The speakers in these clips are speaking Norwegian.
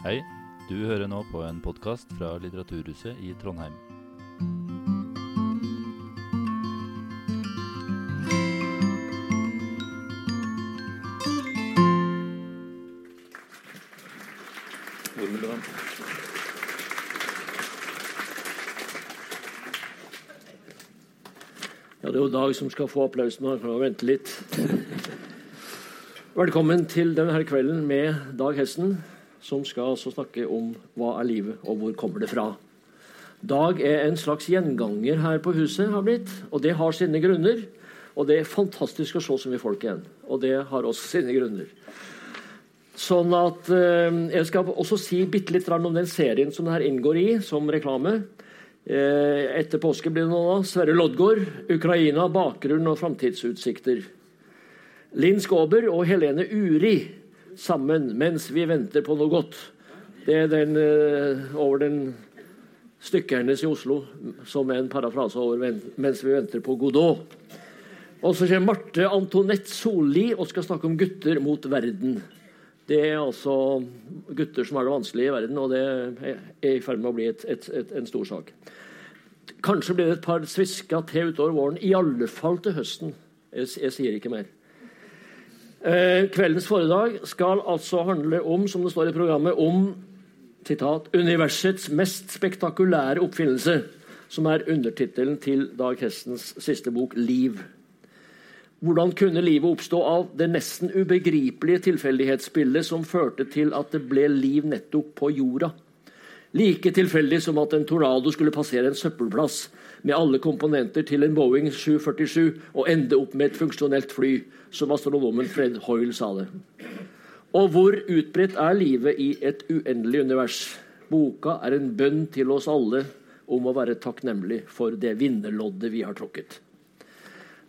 Hei, du hører nå på en podkast fra Litteraturhuset i Trondheim. Ja, det er jo Dag som skal få applausen. Han kan jo vente litt. Velkommen til denne kvelden med Dag Hessen, som skal altså snakke om hva er livet, og hvor kommer det fra. Dag er en slags gjenganger her på huset, har blitt, og det har sine grunner. Og det er fantastisk å se så mye folk igjen. Og det har også sine grunner. Sånn at eh, Jeg skal også si bitte litt om den serien som det her inngår i, som reklame. Eh, etter påske blir det noe da. Sverre Loddgaard, Ukraina, bakgrunn og framtidsutsikter. Linn Skåber og Helene Uri sammen mens vi venter på noe godt. Det er den eh, over den stykkernes i Oslo som er en parafrase over 'Mens vi venter på Godot'. Og så kommer Marte Antonette Solli og skal snakke om gutter mot verden. Det er altså gutter som er det vanskelige i verden, og det er i ferd med å bli et, et, et, en stor sak. Kanskje blir det et par svisker til utover våren, i alle fall til høsten. Jeg, jeg sier ikke mer. Eh, kveldens foredrag skal altså handle om, som det står i programmet, om sitat, 'universets mest spektakulære oppfinnelse', som er undertittelen til Dag Hestens siste bok, 'Liv'. Hvordan kunne livet oppstå av det nesten ubegripelige tilfeldighetsbildet som førte til at det ble liv nettopp på jorda? Like tilfeldig som at en tornado skulle passere en søppelplass med alle komponenter til en Boeing 747 og ende opp med et funksjonelt fly, som astronomen Fred Hoyle sa det. Og hvor utbredt er livet i et uendelig univers? Boka er en bønn til oss alle om å være takknemlig for det vinnerloddet vi har tråkket.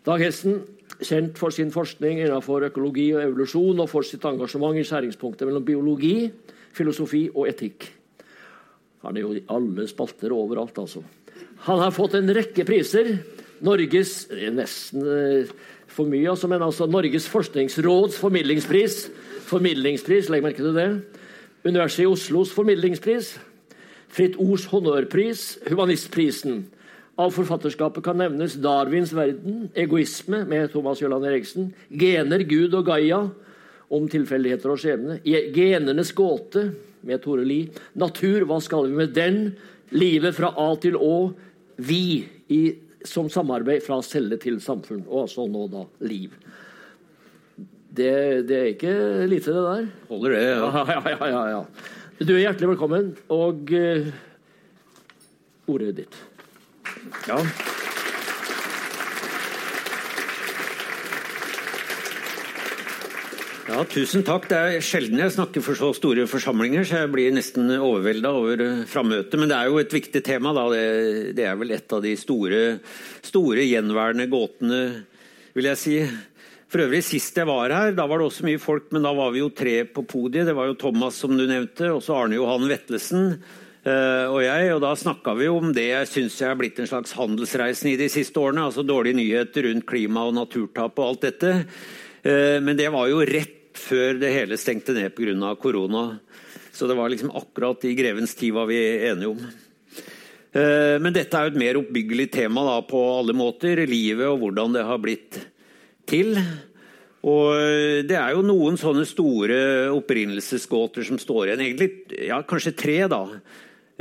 Dag Hessen, kjent for sin forskning innenfor økologi og evolusjon, og for sitt engasjement i skjæringspunktet mellom biologi, filosofi og etikk. Han er jo i alle spalter overalt, altså. Han har fått en rekke priser. Norges er Nesten eh, for mye, altså, men altså Norges forskningsråds formidlingspris. Formidlingspris, legg merke til det. Universitetet i Oslos formidlingspris. Fritt Ords honnørpris. Humanistprisen. Av forfatterskapet kan nevnes Darwins verden, Egoisme med Thomas Jøland Eriksen, Gener, Gud og Gaia om tilfeldigheter og skjebne, Genernes gåte med Tore Lie, Natur, hva skal vi med den? Livet fra A til Å, Vi i, som samarbeid fra celle til samfunn, og altså nå da liv. Det, det er ikke lite, det der. Holder det, ja. Ja, ja, ja, ja. Du er hjertelig velkommen, og uh, ordet ditt. ja. Ja, tusen takk. Det er sjelden jeg snakker for så store forsamlinger, så jeg blir nesten overvelda over eh, frammøtet. Men det er jo et viktig tema, da. Det, er vel et av de store, store gjenværende gåtene, vil jeg si. For øvrig, Sist jeg var her, da var det også mye folk, men da var vi jo tre på podiet. Det var jo Thomas, som du nevnte, og så Arne Johan Vetlesen eh, og jeg. Og da snakka vi om det jeg syns er blitt en slags handelsreisen i de siste årene. Altså dårlige nyheter rundt klima og naturtap og alt dette. Eh, Men det var jo rett før det hele stengte ned pga. korona. Så det var liksom akkurat i grevens tid var vi enige om. Eh, Men dette er jo et mer oppbyggelig tema da, på alle måter. Livet og hvordan det har blitt til. Og eh, det er jo noen sånne store opprinnelsesgåter som står igjen. Egentlig ja, kanskje tre, da.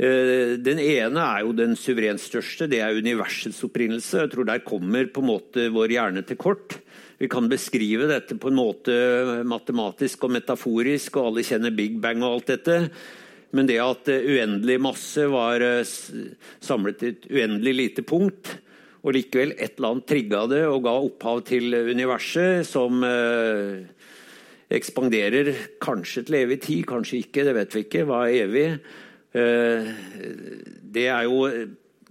Eh, Den ene er jo den suverent største. Det er universets opprinnelse. Jeg tror Der kommer på en måte vår hjerne til kort. Vi kan beskrive dette på en måte matematisk og metaforisk, og alle kjenner Big Bang og alt dette. Men det at uendelig masse var eh, samlet i et uendelig lite punkt, og likevel et eller annet trigga det og ga opphav til universet, som eh, ekspanderer kanskje til evig tid, kanskje ikke, det vet vi ikke. Hva er evig? Eh, det er jo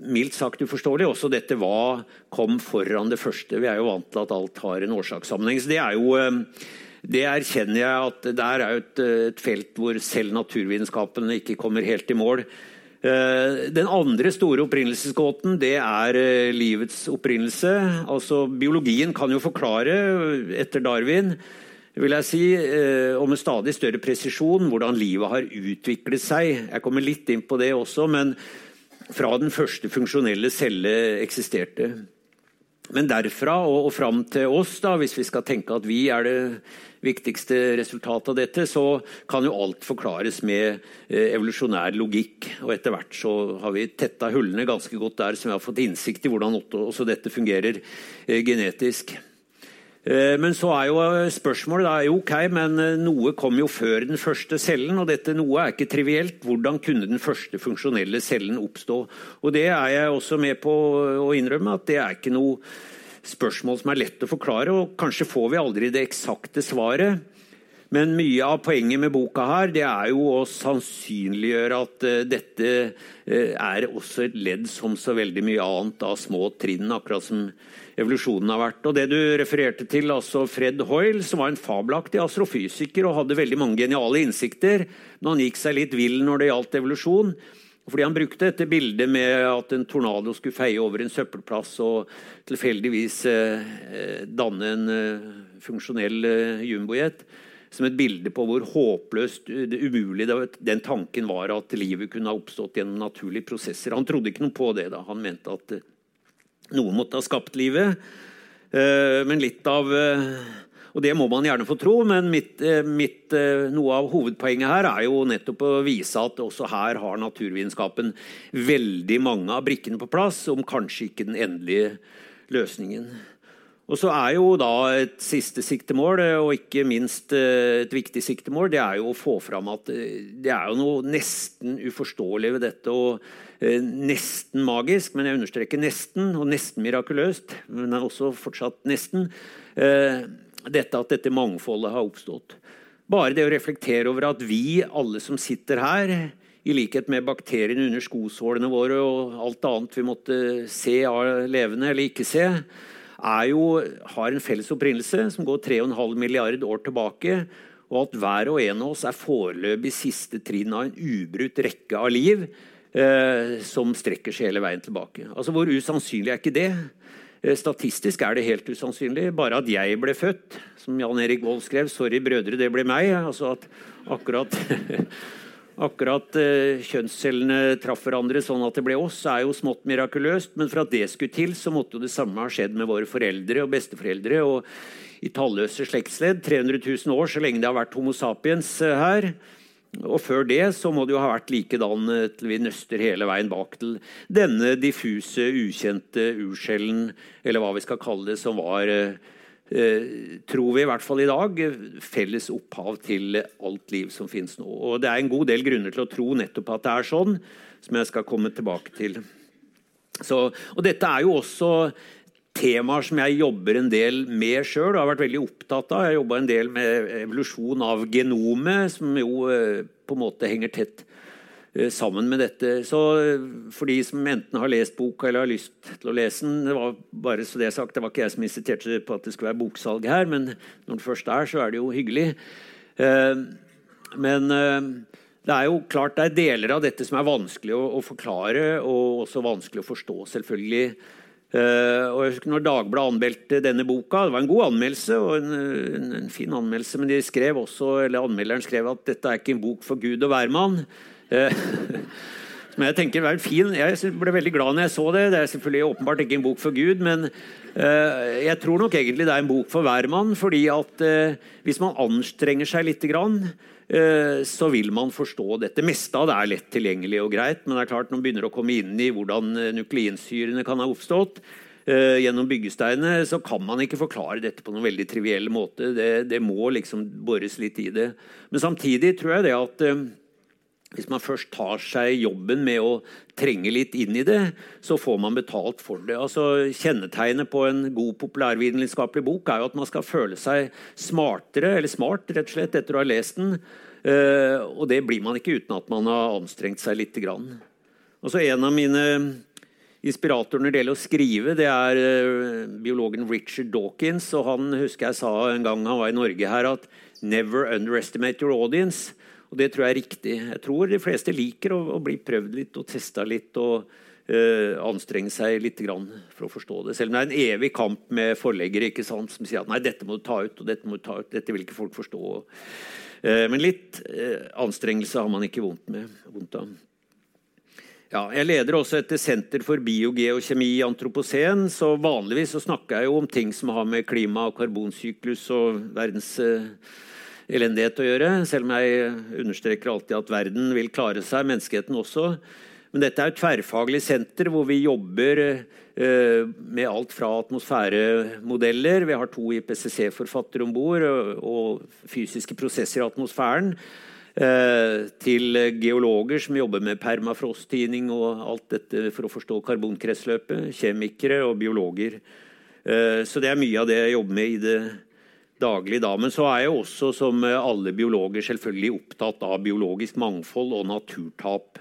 mildt sagt uforståelig. Også dette hva kom foran det første. Vi er jo vant til at alt har en årsakssammenheng. Så det er jo eh, det erkjenner jeg at der er jo et, et felt hvor selv naturvitenskapene ikke kommer helt i mål. Eh, Den andre store opprinnelsesgåten det er eh, livets opprinnelse. Altså Biologien kan jo forklare, etter Darwin, vil jeg si, eh, og med stadig større presisjon hvordan livet har utviklet seg. Jeg kommer litt inn på det også, men fra den første funksjonelle celle eksisterte. Men derfra og, og fram til oss, da, hvis vi skal tenke at vi er det viktigste resultatet av dette, så kan jo alt forklares med eh, evolusjonær logikk. Og etter hvert så har vi tetta hullene ganske godt der, så vi har fått innsikt i hvordan også dette fungerer eh, genetisk. Eh, men så er jo spørsmålet da, jo ok, men noe kom jo før den første cellen. Og dette noe er ikke trivielt. Hvordan kunne den første funksjonelle cellen oppstå? Og det er jeg også med på å innrømme at det er ikke noe spørsmål som er lett å forklare, og kanskje får vi aldri det eksakte svaret. Men mye av poenget med boka her, det er jo å sannsynliggjøre at uh, dette uh, er også et ledd som så veldig mye annet av små trinn, akkurat som evolusjonen har vært. Og det du refererte til, altså Fred Hoyle, som var en fabelaktig astrofysiker og hadde veldig mange geniale innsikter, men han gikk seg litt vill når det gjaldt evolusjon. Fordi han brukte dette bildet med at en tornado skulle feie over en søppelplass og tilfeldigvis eh, eh danne en eh, funksjonell eh, jumbojet. Som et bilde på hvor håpløst det umulige den tanken var at livet kunne ha oppstått gjennom naturlige prosesser. Han trodde ikke noe på det. da. Han mente at eh, noe måtte ha skapt livet. Eh, men litt av og det må man gjerne få tro, men mitt, eh, mitt, eh, noe av hovedpoenget her er jo nettopp å vise at også her har naturvitenskapen veldig mange av brikkene på plass, om kanskje ikke den endelige løsningen. Og så er jo da et siste siktemål, eh, og ikke minst et viktig siktemål, det er jo å få fram at det er jo noe nesten uforståelig ved dette. og Nesten magisk, men jeg understreker nesten, og nesten mirakuløst. Men er også fortsatt nesten dette at dette mangfoldet har oppstått. Bare det å reflektere over at vi, alle som sitter her, i likhet med bakteriene under skosålene våre og alt annet vi måtte se av levende eller ikke se, jo, har en felles opprinnelse som går 3,5 milliard år tilbake, og at hver og en av oss er foreløpig siste trinn av en ubrutt rekke av liv eh, som strekker seg hele veien tilbake. Altså, Hvor usannsynlig er ikke det? Eh, statistisk er det helt usannsynlig. Bare at jeg ble født, som Jan Erik Vold skrev 'Sorry, brødre, det ble meg'. Altså at akkurat, akkurat eh, kjønnscellene traff hverandre sånn at det ble oss, er jo smått mirakuløst. Men for at det skulle til, så måtte jo det samme ha skjedd med våre foreldre og besteforeldre. Og i talløse slektsledd, 300 000 år, så lenge det har vært Homo sapiens uh, her. Og før det så må det jo ha vært likedan eh, til vi nøster hele veien bak til denne diffuse, ukjente urskjellen, eller hva vi skal kalle det, som var eh, eh, tror vi i hvert fall i dag, felles opphav til alt liv som finnes nå. Og Det er en god del grunner til å tro nettopp at det er sånn, som jeg skal komme tilbake til. Så, og Dette er jo også temaer som jeg jobber en del med sjøl og har vært veldig opptatt av. Jeg jobba en del med evolusjon av genomet, som jo eh, på en måte henger tett eh, sammen med dette. Så eh, for de som enten har lest boka eller har lyst til å lese den Det var bare så det sagt, det var ikke jeg som insisterte på at det skulle være boksalg her, men når det først er, så er det jo hyggelig. Men det er jo klart det er deler av dette som er vanskelig å, forklare, og også vanskelig å forstå, selvfølgelig. Og jeg husker når Dagbladet anmeldte denne boka, det var en god anmeldelse, og en, en, en, fin anmeldelse, men de skrev også, eller anmelderen skrev at dette er ikke en bok for Gud og hvermann. Uh, som jeg tenker var fin. Jeg ble veldig glad når jeg så det. Det er selvfølgelig åpenbart ikke en bok for Gud, men uh, jeg tror nok egentlig det er en bok for hvermann, fordi at hvis man anstrenger seg lite grann, Eh, så vil man forstå dette. Meste av det er lett tilgjengelig og greit, men det er klart når man begynner å komme inn i hvordan eh, nukleinsyrene kan ha oppstått eh, gjennom byggesteinene, så kan man ikke forklare dette på noen veldig triviell måte. Det, det, må liksom bores litt i det. Men samtidig tror jeg det at hvis man først tar seg jobben med å trenge litt inn i det, så får man betalt for det. Altså, kjennetegnet på en god populærvitenskapelig bok er jo at man skal føle seg smartere, eller smart rett og slett, etter å ha lest den. Uh, og det blir man ikke uten at man har anstrengt seg litt. Grann. Altså, en av mine inspiratorer når det gjelder å skrive, det er uh, biologen Richard Dawkins. og Han husker jeg sa en gang han var i Norge her, at 'never underestimate your audience'. Og det tror jeg er riktig. Jeg tror de fleste liker å, å bli prøvd litt og testa litt. og uh, anstrenge seg litt for å forstå det. Selv om det er en evig kamp med forleggere sant, som sier at nei, dette må du ta ut, og dette må du ta ut, dette vil ikke folk forstå. Uh, men litt uh, anstrengelse har man ikke vondt, med, vondt av. Ja, jeg leder også et senter for biogeokjemi i antropocen. så Vanligvis så snakker jeg jo om ting som har med klima, og karbonsyklus og verdens elendighet å gjøre. Selv om jeg understreker alltid at verden vil klare seg, menneskeheten også. Men dette er et tverrfaglig senter hvor vi jobber eh, med alt fra atmosfæremodeller Vi har to IPCC-forfattere om bord og fysiske prosesser i atmosfæren. Eh, til geologer som jobber med permafrosttidning og alt dette for å forstå karbonkretsløpet. Kjemikere og biologer. Eh, så det er mye av det jeg jobber med i det daglig. Da. Men så er jeg også, som alle biologer, selvfølgelig opptatt av biologisk mangfold og naturtap.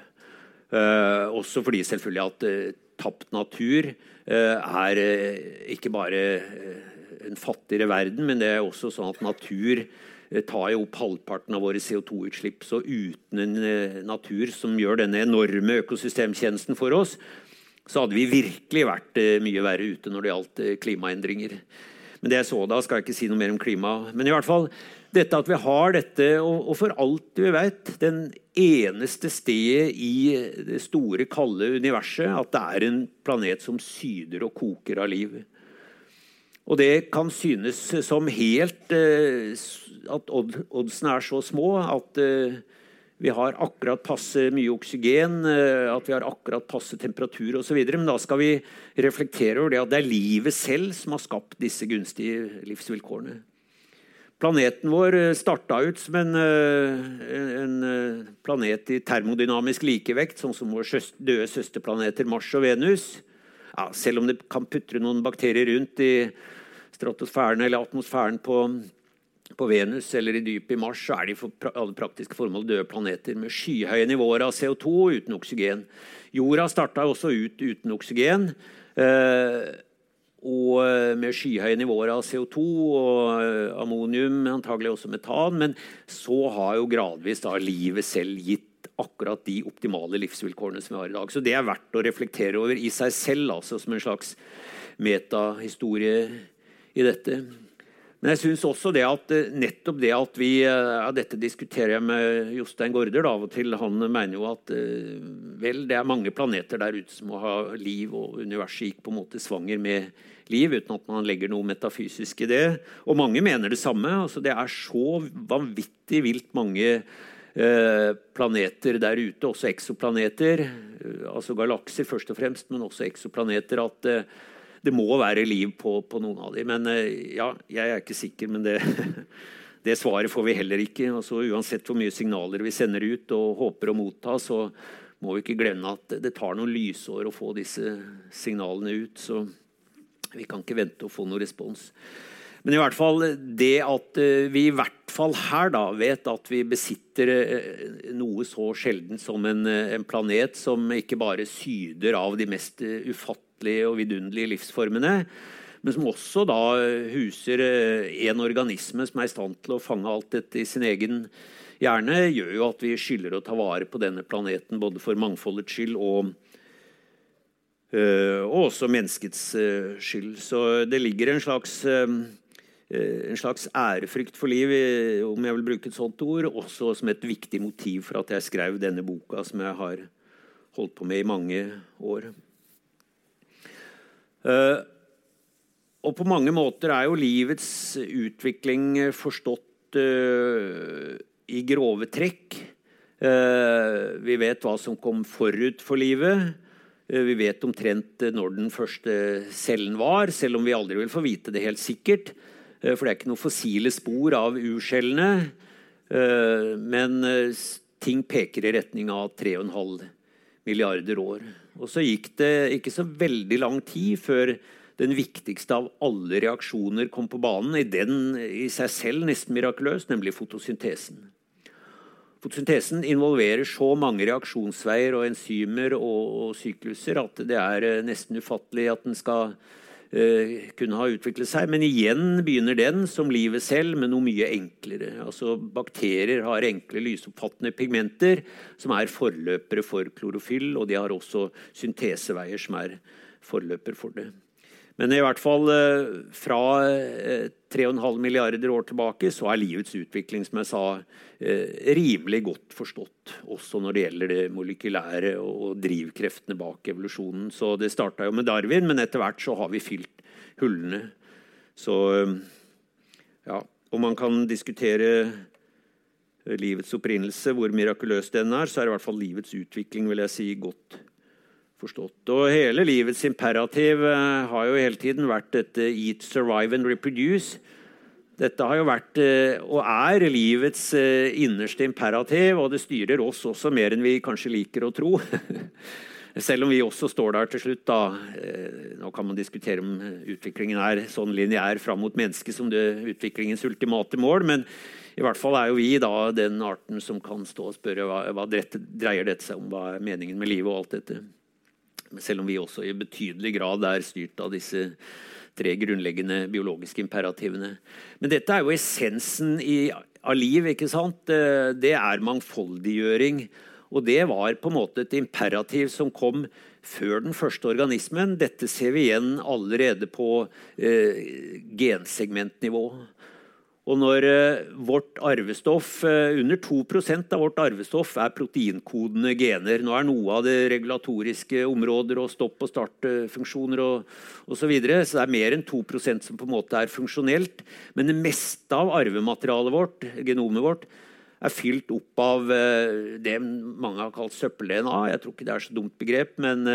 Eh, også fordi selvfølgelig at eh, tapt natur eh, er ikke bare en fattigere verden, men det er også sånn at natur tar jo opp halvparten av våre CO2-utslipp. Så uten en natur som gjør denne enorme økosystemtjenesten for oss, så hadde vi virkelig vært mye verre ute når det gjaldt klimaendringer. Men det jeg så da, skal jeg ikke si noe mer om klima. Men i hvert fall, dette at vi har dette, og, for alt vi vet, den eneste stedet i det store, kalde universet at det er en planet som syder og koker av liv. Og det kan synes som helt eh, At oddsene er så små at eh, vi har akkurat passe mye oksygen, eh, at vi har akkurat passe temperatur osv. Men da skal vi reflektere over det at det er livet selv som har skapt disse gunstige livsvilkårene. Planeten vår eh, starta ut som en, eh, en, planet i termodynamisk likevekt, sånn som våre døde søsterplaneter Mars og Venus. Ja, selv om det kan putre noen bakterier rundt i stratosfæren eller atmosfæren på, på Venus eller i dypet i Mars, så er de for alle praktiske formål døde planeter med skyhøye nivåer av CO2 uten oksygen. Jorda starta også ut uten oksygen. Eh, og eh, med skyhøye nivåer av CO2 og eh, ammonium, antagelig også metan. Men så har jo gradvis da livet selv gitt akkurat de optimale livsvilkårene som vi har i dag. Så det er verdt å reflektere over i seg selv, altså som en slags metahistorie i dette. Men jeg synes også det at eh, nettopp det at vi ja, Dette diskuterer jeg med Jostein Gaarder av og til. Han mener jo at vel, det er mange planeter der ute som må ha liv, og universet gikk på en måte svanger med liv, uten at man legger noe metafysisk i det. Og mange mener det samme. Altså, det er så vanvittig vilt mange eh, planeter der ute, også eksoplaneter. Eh, altså galakser først og fremst, men også eksoplaneter. At eh, det må være liv på, på noen av dem. Men eh, ja, jeg er ikke sikker, men det Det svaret får vi heller ikke. Altså, uansett hvor mye signaler vi sender ut og håper å motta, så må vi ikke glemme at det tar noen lysår å få disse signalene ut. Så vi kan ikke vente å få noen respons. Men i hvert fall det at eh, vi i hvert fall her da vet at vi besitter eh, noe så sjelden som en, en planet som ikke bare syder av de mest ufattelige og vidunderlige livsformene, men som også da huser en organisme som er i stand til å fange alt dette i sin egen hjerne, gjør jo at vi skylder å ta vare på denne planeten både for mangfoldets skyld og Eh, og også menneskets eh, skyld. Så det ligger en slags, eh, en slags ærefrykt for liv, om jeg vil bruke et sånt ord, også som et viktig motiv for at jeg skrev denne boka, som jeg har holdt på med i mange år. Og på mange måter er jo livets utvikling forstått i grove trekk. Vi vet hva som kom forut for livet. Eh, vi vet omtrent eh, når den første cellen var, selv om vi aldri vil få vite det helt sikkert. Eh, for det er ikke noen fossile spor av urcellene. Men ting peker i retning av 3,5 milliarder år. Og så gikk det ikke så veldig lang tid før den viktigste av alle reaksjoner kom på banen. I den i seg selv nesten mirakuløs, nemlig fotosyntesen. Fotosyntesen involverer så mange reaksjonsveier og enzymer og, og, sykluser at det er eh, nesten ufattelig at den skal kunne ha utviklet seg. Men igjen begynner den, som livet selv, med noe mye enklere. Altså Bakterier har enkle lysoppfattende pigmenter som er forløpere for klorofyll, og de har også synteseveier som er forløper for det. Men i hvert fall eh, fra 3,5 eh, milliarder år tilbake så er livets utvikling som jeg sa, eh, rimelig godt forstått. Også når det gjelder det molekylære og drivkreftene bak evolusjonen. Så Det starta jo med Darwin, men etter hvert så har vi fylt hullene. Så ja, Om man kan diskutere livets opprinnelse, hvor mirakuløs den er, så er i hvert fall livets utvikling vil jeg si, godt forstått. Og hele livets imperativ eh, har jo hele tiden vært dette 'eat, survive and reproduce'. Dette har jo vært eh, og er livets eh, innerste imperativ, og det styrer oss også mer enn vi kanskje liker å tro. Selv om vi også står der til slutt. da. Nå kan man diskutere om utviklingen er sånn lineær fram mot mennesket som det utviklingens ultimate mål, men i hvert fall er jo vi da den arten som kan stå og spørre hva, hva dreier dette seg om, hva er meningen med livet og alt dette. Selv om vi også i betydelig grad er styrt av disse tre grunnleggende biologiske imperativene. Men dette er jo essensen i, av liv. ikke sant? Det er mangfoldiggjøring. Og det var på en måte et imperativ som kom før den første organismen. Dette ser vi igjen allerede på eh, gensegmentnivå. Og når eh, vårt arvestoff, eh, Under 2% av vårt arvestoff er proteinkodende gener. Nå er noe av det regulatoriske områder og stopp- og startfunksjoner osv. Så, videre, så det er mer enn 2% som på en måte er funksjonelt. Men det meste av arvematerialet vårt, genomet vårt, er fylt opp av eh, det mange har kalt søppel-DNA. Jeg tror ikke det er så dumt begrep, men,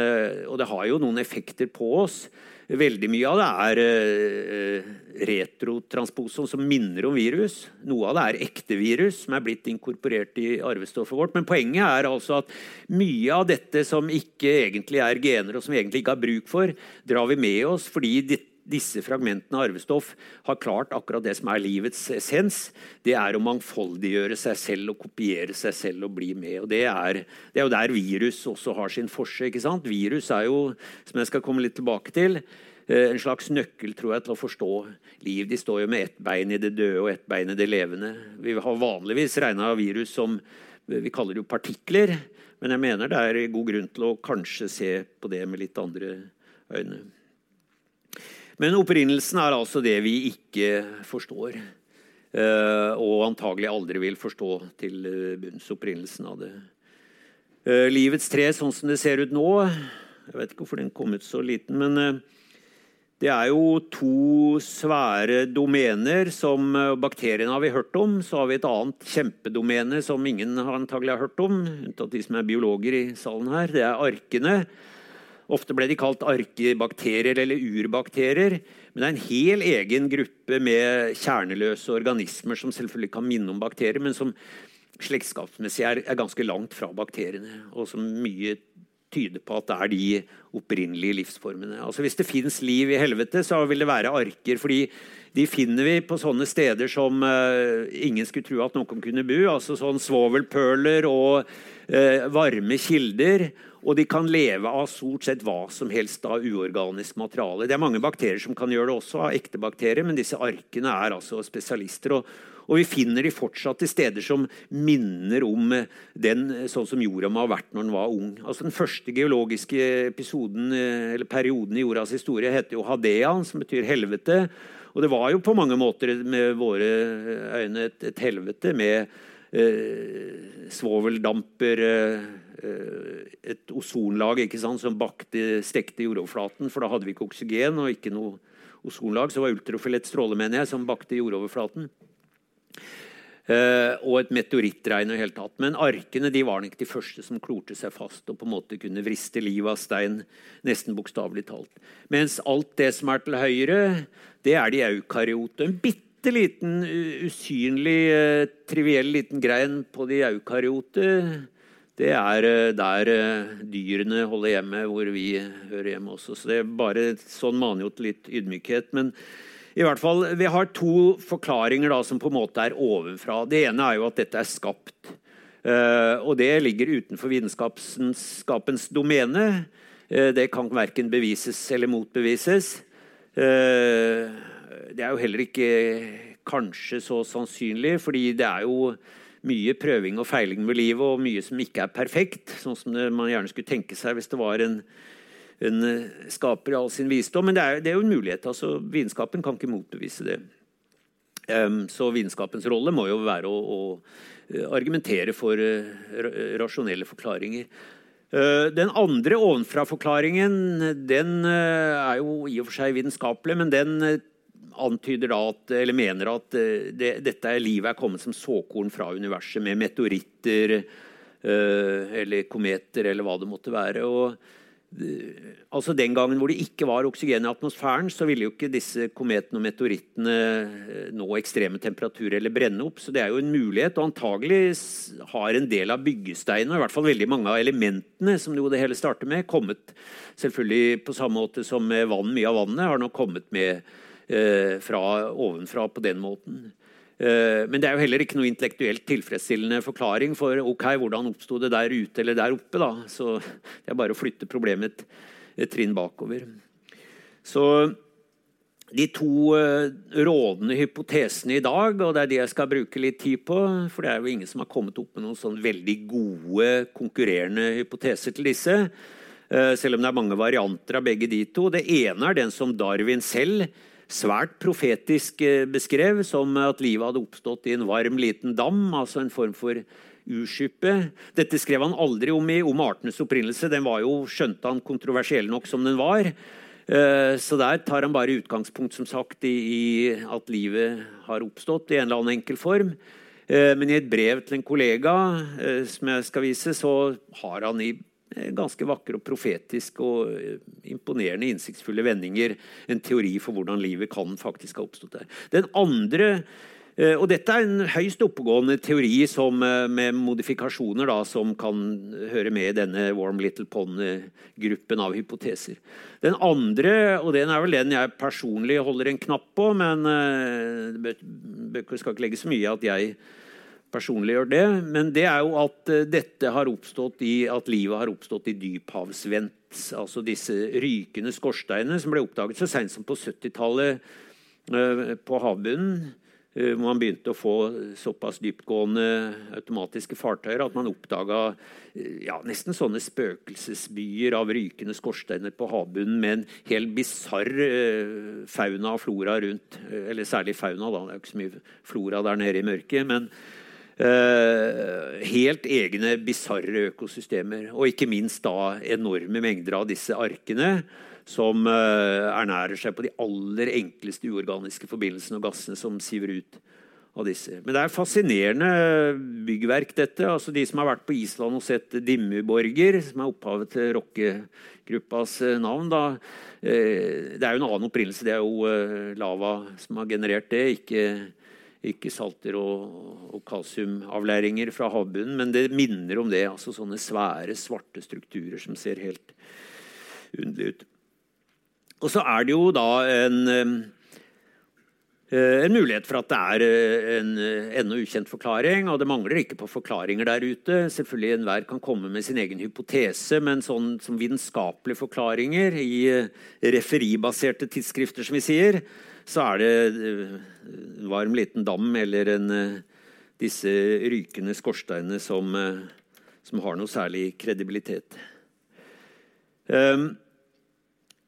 og det har jo noen effekter på oss. Veldig mye av det er uh, retrotransposon som minner om virus. Noe av det er ekte virus som er blitt inkorporert i arvestoffet vårt. Men poenget er altså at mye av dette som ikke egentlig er gener, og som vi egentlig ikke har bruk for, drar vi med oss fordi disse fragmentene av arvestoff har klart akkurat det som er livets essens. Det er å mangfoldiggjøre seg selv og kopiere seg selv og bli med. Og Det er, det er jo der virus også har sin forse. ikke sant? Virus er jo, som jeg skal komme litt tilbake til, eh, en slags nøkkel tror jeg, til å forstå liv. De står jo med ett bein i det døde og ett bein i det levende. Vi har vanligvis regna virus som vi kaller jo partikler, men jeg mener det er god grunn til å kanskje se på det med litt andre øyne. Men opprinnelsen er altså det vi ikke forstår. Eh, og antagelig aldri vil forstå til eh, bunns opprinnelsen av det. Eh, livets tre sånn som det ser ut nå Jeg vet ikke hvorfor den kom ut så liten, men det er jo to svære domener som bakteriene har vi hørt om. Så har vi et annet kjempedomene som ingen antagelig har hørt om, unntatt de som er biologer i salen her. Det er arkene. Ofte ble de kalt arkebakterier eller urbakterier. Men det er en hel egen gruppe med kjerneløse organismer som selvfølgelig kan minne om bakterier, men som slektskapsmessig er, er ganske langt fra bakteriene. Og som mye tyder på at det er de opprinnelige livsformene. Altså Hvis det fins liv i helvete, så vil det være arker. fordi de finner vi på sånne steder som uh, ingen skulle tro at noen kunne bo. altså sånn Svovelpøler og uh, varme kilder. Og de kan leve av stort sett hva som helst av uorganisk materiale. Det er mange bakterier som kan gjøre det også, av ekte bakterier, men disse arkene er altså spesialister. og og vi finner de fortsatt i steder som minner om den sånn som jorda må ha vært når den var ung. Altså Den første geologiske episoden, eller perioden i jordas historie heter jo Hadea, som betyr helvete. Og det var jo på mange måter med våre øyne et, et helvete med eh, svoveldamper eh, Eh, et ozonlag ikke sant, som bakte, stekte jordoverflaten, for da hadde vi ikke oksygen og ikke noe ozonlag. Så det var ultrafiolett stråle mener jeg, som bakte jordoverflaten. Uh, og et meteorittregn. og helt tatt. Men arkene de var ikke de første som klorte seg fast og på en måte kunne vriste livet av stein, nesten bokstavelig talt. Mens alt det som er til høyre, det er de eukaryote. En bitte liten, usynlig, uh, triviell liten grein på de eukaryote det er eh, der eh, dyrene holder hjemme, hvor vi hører hjemme også. Så det er bare sånn maner jo til litt ydmykhet. Men i hvert fall, vi har to forklaringer da, som på en måte er ovenfra. Det ene er jo at dette er skapt. Uh, og det ligger utenfor vitenskapens domene. Uh, det kan verken bevises eller motbevises. Det er jo heller ikke kanskje så sannsynlig, fordi det er jo mye prøving og feiling med livet, og mye som ikke er perfekt, sånn som man gjerne skulle tenke seg hvis det var en, en skaper i all sin visdom. Men det er, det er jo en mulighet. altså Vitenskapen kan ikke motbevise det. Um, så vitenskapens rolle må jo være å, å argumentere for uh, rasjonelle forklaringer. Eh, den andre ovenfra-forklaringen den eh, er jo i og for seg vitenskapelig, men den eh, antyder da at, eller mener at det, dette livet er kommet som såkorn fra universet med meteoritter eller kometer eller hva det måtte være. og altså Den gangen hvor det ikke var oksygen i atmosfæren, så ville jo ikke disse kometene og meteorittene eh, nå ekstreme temperaturer eller brenne opp. Så det er jo en mulighet. Og antagelig har en del av byggesteinene, i hvert fall veldig mange av elementene som jo det hele starter med, kommet selvfølgelig på samme måte som vann. Mye av vannet har nå kommet med eh, fra ovenfra på den måten. Eh, men det er jo heller ikke noe intellektuelt tilfredsstillende forklaring for ok, hvordan oppsto det der ute eller der oppe. da. Så det er bare å flytte problemet et, trinn bakover. Så de to uh, rådende hypotesene i dag, og det er de jeg skal bruke litt tid på For det er jo ingen som har kommet opp med noen sånn veldig gode konkurrerende hypoteser til disse. Uh, selv om det er mange varianter av begge de to. Det ene er den som Darwin selv svært profetisk eh, beskrev som at livet hadde oppstått i en varm, liten dam, altså en form for urskyppe. Dette skrev han aldri om i Om artenes opprinnelse. Den var jo, skjønte han, kontroversiell nok som den var. Eh, så der tar han bare utgangspunkt som sagt, i at livet har oppstått i en eller annen enkel form. Eh, men i et brev til en kollega som jeg skal vise, så har han i ganske vakre og profetiske og eh, imponerende innsiktsfulle vendinger. En teori for hvordan livet kan faktisk ha oppstått der. Den andre eh, og dette er en høyst oppegående teori som, med modifikasjoner da, som kan høre med i denne Warm Little Pond-gruppen av hypoteser. Den andre, og den er vel den jeg personlig holder en knapp på, men det skal ikke legge så mye at jeg personlig gjør det. Men det er jo at eh, dette har oppstått i at livet har oppstått i dyphavsvent. Altså disse rykende skorsteinene som ble oppdaget så seint som på 70-tallet eh, på havbunnen. Eh, hvor man begynte å få såpass dyptgående automatiske fartøyer at man oppdaga ja, nesten sånne spøkelsesbyer av rykende skorsteiner på havbunnen med en helt bisarr fauna og flora rundt. Eller særlig fauna, da. Det er jo ikke så mye flora der nede i mørket. men helt egne bisarre økosystemer. Og ikke minst da enorme mengder av disse arkene som uh, ernærer seg på de aller enkleste uorganiske forbindelsene og gassene som siver ut av disse. Men det er fascinerende byggverk, dette. Altså De som har vært på Island og sett Dimmuborger, som er opphavet til rockegruppas eh, navn da, Det er jo en annen opprinnelse. Det er jo lava som har generert det, ikke ikke salter og, og kalsiumavlæringer fra havbunnen, men det minner om det. altså Sånne svære, svarte strukturer som ser helt underlige ut. Og så er det jo da en, eh, en mulighet for at det er eh, en ennå ukjent forklaring. Og det mangler ikke på forklaringer der ute. Selvfølgelig Enhver kan komme med sin egen hypotese, men sånn som vitenskapelige forklaringer i eh, referibaserte tidsskrifter, som vi sier, så er det en eh, varm liten dam eller en, eh, disse rykende skorsteinene som, eh, som, har noe særlig kredibilitet. Ehm,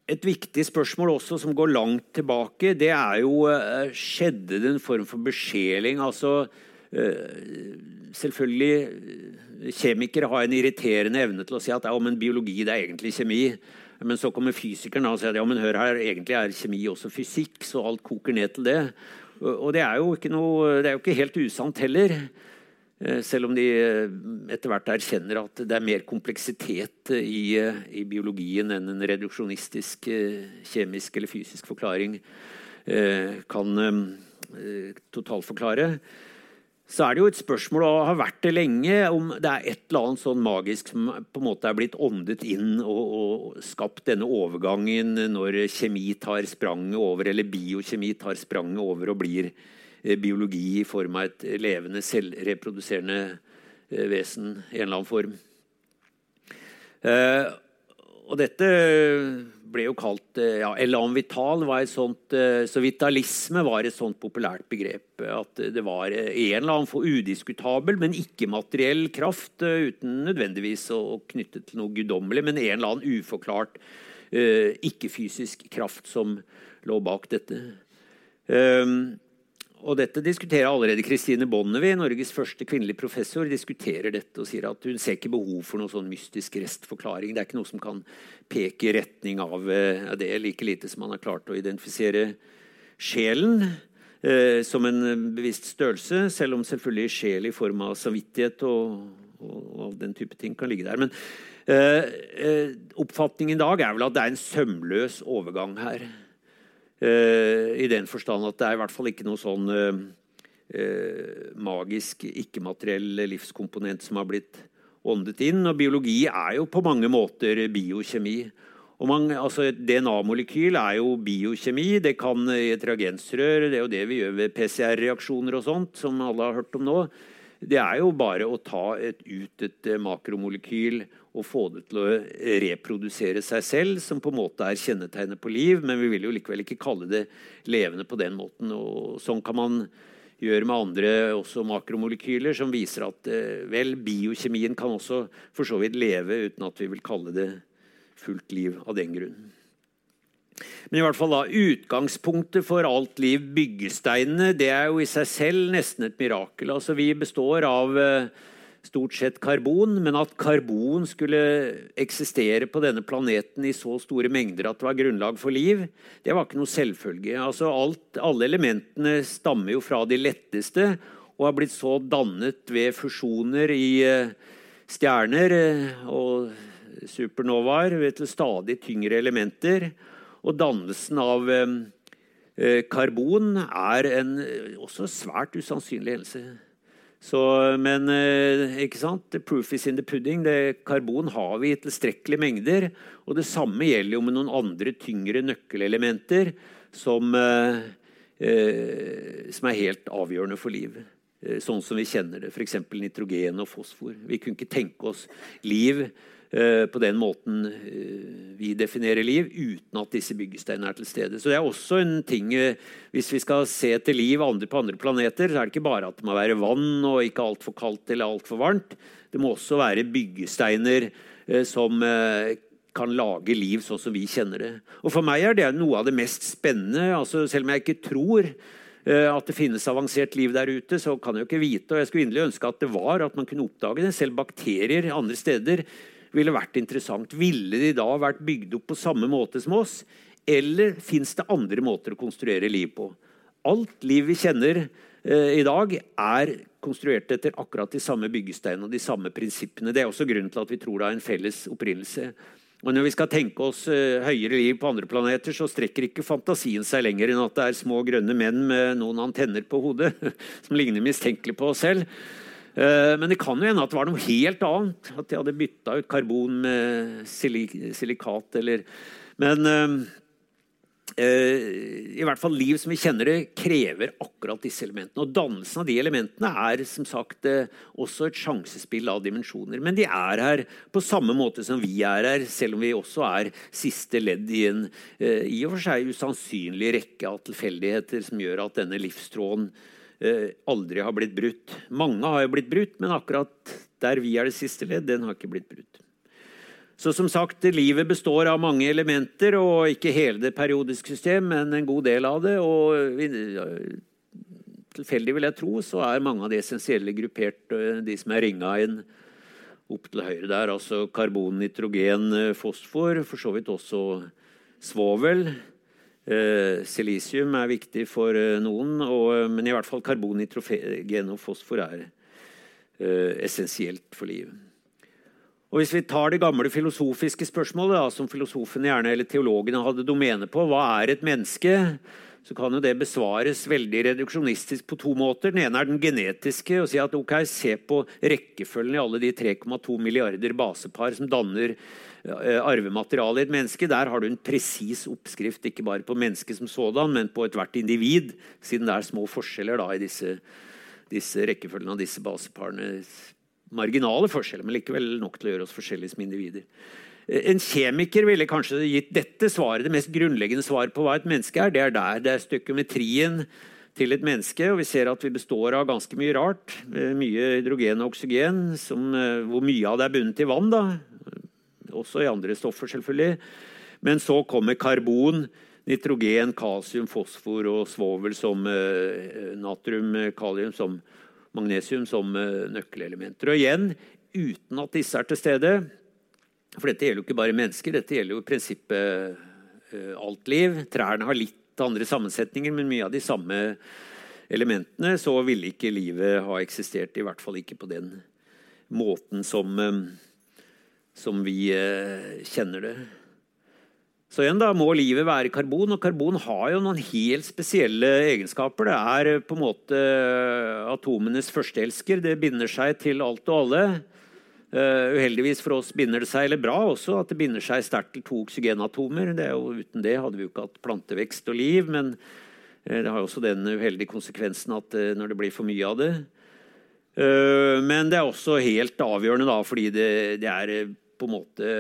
et viktig spørsmål også som går langt tilbake, det er jo Skjedde det en form for besjeling? Altså Selvfølgelig Kjemikere har en irriterende evne til å si at ja, men biologi det er egentlig kjemi. Men så kommer fysikeren og sier at ja, men hør her, egentlig er kjemi også fysikk, så alt koker ned til det. Og det er jo ikke, noe, det er jo ikke helt usant heller. Eh, selv om de eh, etter hvert erkjenner at det er mer kompleksitet i, i biologien enn en reduksjonistisk eh, kjemisk eller fysisk forklaring kan totalforklare så er det jo et spørsmål, og har vært det lenge, om det er et eller annet sånn magisk som på en måte er blitt åndet inn og, og skapt denne overgangen når kjemi tar spranget over, eller biokjemi tar spranget over og blir eh, biologi i form av et levende, selvreproduserende eh, vesen i en eller annen form. Eh, og dette ble jo kalt eh, ja, Elan vital. Var et sånt, eh, så vitalisme var et sånt populært begrep. At det var en eller annen for udiskutabel, men ikke-materiell kraft. Uten nødvendigvis å knytte til noe guddommelig, men en eller annen uforklart ikke-fysisk kraft som lå bak dette. Um, og dette diskuterer allerede Kristine Bonnevie, Norges første kvinnelige professor, diskuterer dette og sier at hun ser ikke behov for noen sånn mystisk restforklaring. Det er ikke noe som kan peke i retning av uh, det, like lite som man har klart å identifisere sjelen eh, som en bevisst størrelse, selv om selvfølgelig sjel i form av samvittighet og, og, og den type ting kan ligge der. Men eh, oppfatningen i dag er vel at det er en sømløs overgang her. Eh, I den forstand at det er i hvert fall ikke noe sånn eh, eh, magisk, ikke-materiell livskomponent som har blitt åndet inn. Og biologi er jo på mange måter biokjemi. Man, altså et DNA-molekyl er jo biokjemi. Det kan i et reagensrør. Det er jo det vi gjør ved PCR-reaksjoner og sånt, som alle har hørt om nå. Det er jo bare å ta et, ut et makromolekyl og få det til å reprodusere seg selv, som på en måte er kjennetegnet på liv. Men vi vil jo likevel ikke kalle det levende på den måten. og Sånn kan man gjøre med andre også makromolekyler, som viser at eh, vel, biokjemien kan også for så vidt leve uten at vi vil kalle det fullt liv av den grunn. Men i hvert fall da, utgangspunktet for alt liv, byggesteinene, det er jo i seg selv nesten et mirakel. Altså Vi består av eh, stort sett karbon, men at karbon skulle eksistere på denne planeten i så store mengder at det var grunnlag for liv, det var ikke noe selvfølge. Altså alt, alle elementene stammer jo fra de letteste og har blitt så dannet ved fusjoner i eh, stjerner eh, og supernovaer til stadig tyngre elementer. Og dannelsen av eh, karbon er en også svært usannsynlig hendelse. Så, men eh, ikke sant? The proof is in the pudding. Det, karbon har vi i tilstrekkelige mengder. Og det samme gjelder jo med noen andre tyngre nøkkelelementer som, eh, eh, som er helt avgjørende for liv. Eh, sånn som vi kjenner det. F.eks. nitrogen og fosfor. Vi kunne ikke tenke oss liv på den måten eh, vi definerer liv, uten at disse byggesteinene er til stede. Så det er også en ting eh, Hvis vi skal se etter liv på andre planeter, så er det ikke bare at det må være vann og ikke altfor kaldt eller altfor varmt. Det må også være byggesteiner som kan lage liv sånn som vi kjenner det. Og For meg er det noe av det mest spennende. altså Selv om jeg ikke tror at det finnes avansert liv der ute, så kan jeg jo ikke vite. Og jeg skulle inderlig ønske at det var, at man kunne oppdage det. Selv bakterier andre steder ville vært interessant. Ville de da vært bygd opp på samme måte som oss? Eller fins det andre måter å konstruere liv på? Alt liv vi kjenner eh, i dag, er konstruert etter akkurat de samme byggesteinene og de samme prinsippene. Det er også grunnen til at vi tror det har en felles opprinnelse. Og Når vi skal tenke oss uh, høyere liv på andre planeter, så strekker ikke fantasien seg lenger enn at det er små grønne menn med noen antenner på hodet som ligner mistenkelig på oss selv. Eh, men det kan jo hende at det var noe helt annet. At de hadde bytta ut karbon med silikat eller Men uh, i hvert fall liv som vi kjenner det, krever akkurat disse elementene. Og dannelsen av de elementene er som sagt også et sjansespill av dimensjoner. Men de er her på samme måte som vi er her, selv om vi også er siste ledd i en i og for seg usannsynlig rekke av tilfeldigheter som gjør at denne livstråden Eh, aldri har blitt brutt. Mange har jo blitt brutt, men akkurat der vi er det siste ledd, den har ikke blitt brutt. Så som sagt, livet består av mange elementer, og ikke hele det periodiske system, men en god del av det. Og tilfeldig, vil jeg tro, så er mange av de essensielle gruppert, eh, de som er ringa inn opp til høyre der. Altså karbon, nitrogen, eh, fosfor, for så vidt også svovel. Eh, silisium er viktig for eh, noen, og, eh, men i hvert fall karbon, nitrogen og fosfor er essensielt for livet. Og Hvis vi tar det gamle filosofiske spørsmålet, da, som filosofene gjerne, eller teologene hadde domene på, hva er et menneske? Så kan jo det besvares veldig reduksjonistisk på to måter. Den ene er den genetiske. og si at ok, Se på rekkefølgen i alle de 3,2 milliarder basepar som danner arvemateriale arvematerialet i et menneske, der har du en presis oppskrift ikke bare på mennesket som sådan, men på ethvert individ, siden det er små forskjeller da, i disse, disse rekkefølgene av disse baseparene. Marginale forskjeller, men likevel nok til å gjøre oss forskjellige som individer. En kjemiker ville kanskje gitt dette svaret, det mest grunnleggende svaret på hva et menneske er. Det er der. Det er stykkometrien til et menneske. Og vi ser at vi består av ganske mye rart. Mye hydrogen og oksygen, som, hvor mye av det er bundet i vann. da. Også i andre stoffer, selvfølgelig. Men så kommer karbon, nitrogen, kalsium, fosfor og svovel som eh, natrium, kalium som magnesium som eh, nøkkelelementer. Og igjen, uten at disse er til stede, for dette gjelder jo ikke bare mennesker, dette gjelder jo i prinsippet uh, alt liv. Trærne har litt andre sammensetninger, men mye av de samme elementene. Så ville ikke livet ha eksistert, i hvert fall ikke på den måten som, um, som vi uh, kjenner det. Så igjen da må livet være karbon, og karbon har jo noen helt spesielle egenskaper. Det er på en måte atomenes førsteelsker. Det binder seg til alt og alle. Uh, uheldigvis for oss binder det seg, eller bra også, at det binder seg sterkt til to oksygenatomer. Det jo, uten det hadde vi jo ikke hatt plantevekst og liv. Men uh, det har jo også den uheldige konsekvensen at uh, når det blir for mye av det Men det er også helt avgjørende, da, fordi det, det, er på en måte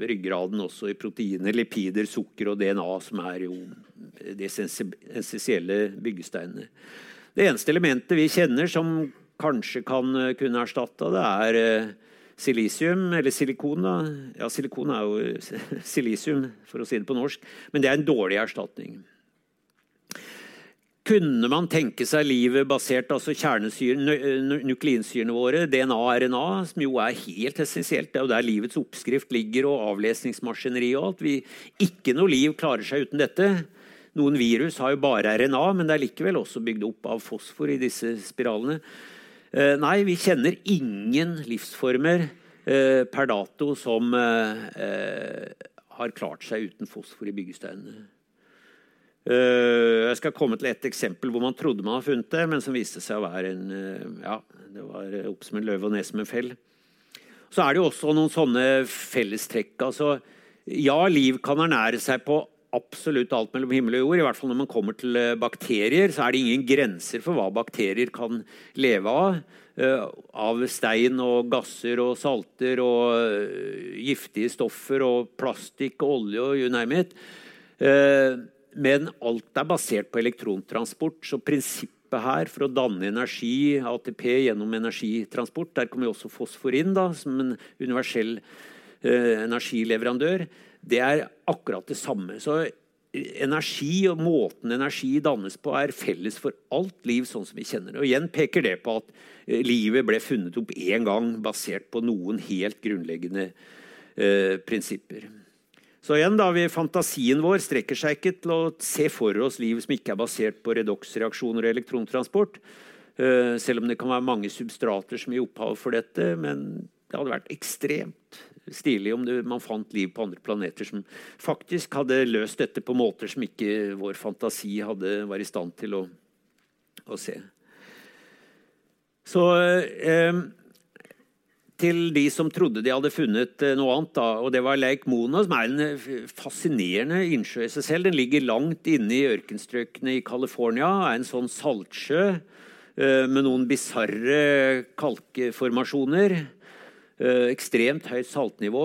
ryggraden også i proteiner, lipider, sukker og DNA, som er jo de essensielle byggesteinene. Det eneste elementet vi kjenner som kanskje kan kunne erstatte det, er silisium, eller silikon. Da. Ja, silikon er jo silisium, for å si det på norsk. Men det er en dårlig erstatning. Kunne man tenke seg livet basert altså nukleinsyrene våre, DNA og RNA, som jo er helt essensielt, det er jo der livets oppskrift ligger, og avlesningsmaskineri og alt. Vi, ikke noe liv klarer seg uten dette. Noen virus har jo bare RNA, men det er likevel også bygd opp av fosfor i disse spiralene. Eh, nei, vi kjenner ingen livsformer eh, per dato som eh, har klart seg uten fosfor i byggesteinene. Jeg skal komme til et eksempel hvor man trodde man hadde funnet det, men som viste seg å være en Ja, det var opp som en løve og ned som en fell. Så er det jo også noen sånne fellestrekk. Altså, ja, liv kan ernære seg på absolutt alt mellom himmel og jord. I hvert fall når man kommer til eh, bakterier, så er det ingen grenser for hva bakterier kan leve av. Eh, av stein og gasser og salter og eh, giftige stoffer og plastikk og olje og you name it. Men alt er basert på elektrontransport, så prinsippet her for å danne energi, ATP, gjennom energitransport Der kommer jo også fosfor inn da, som en universell energileverandør det er akkurat det samme. Så energi og måten energi dannes på, er felles for alt liv sånn som vi kjenner det. Og igjen peker det på at eh, livet ble funnet opp én gang basert på noen helt grunnleggende eh, prinsipper. Så igjen da, vi, Fantasien vår strekker seg ikke til å se for oss liv som ikke er basert på redoksreaksjoner og elektrontransport. Eh, selv om det kan være mange substrater som gir opphav for dette. Men det hadde vært ekstremt stilig om det, man fant liv på andre planeter som faktisk hadde løst dette på måter som ikke vår fantasi hadde, var i stand til å, å se. Så eh, til de som trodde de hadde funnet eh, noe annet, da, og det var Lake Mona, som er en eh, fascinerende innsjø i seg selv. Den ligger langt inne i ørkenstrøkene i California, er en sånn saltsjø eh, med noen bisarre kalkeformasjoner. Eh, ekstremt høyt saltnivå.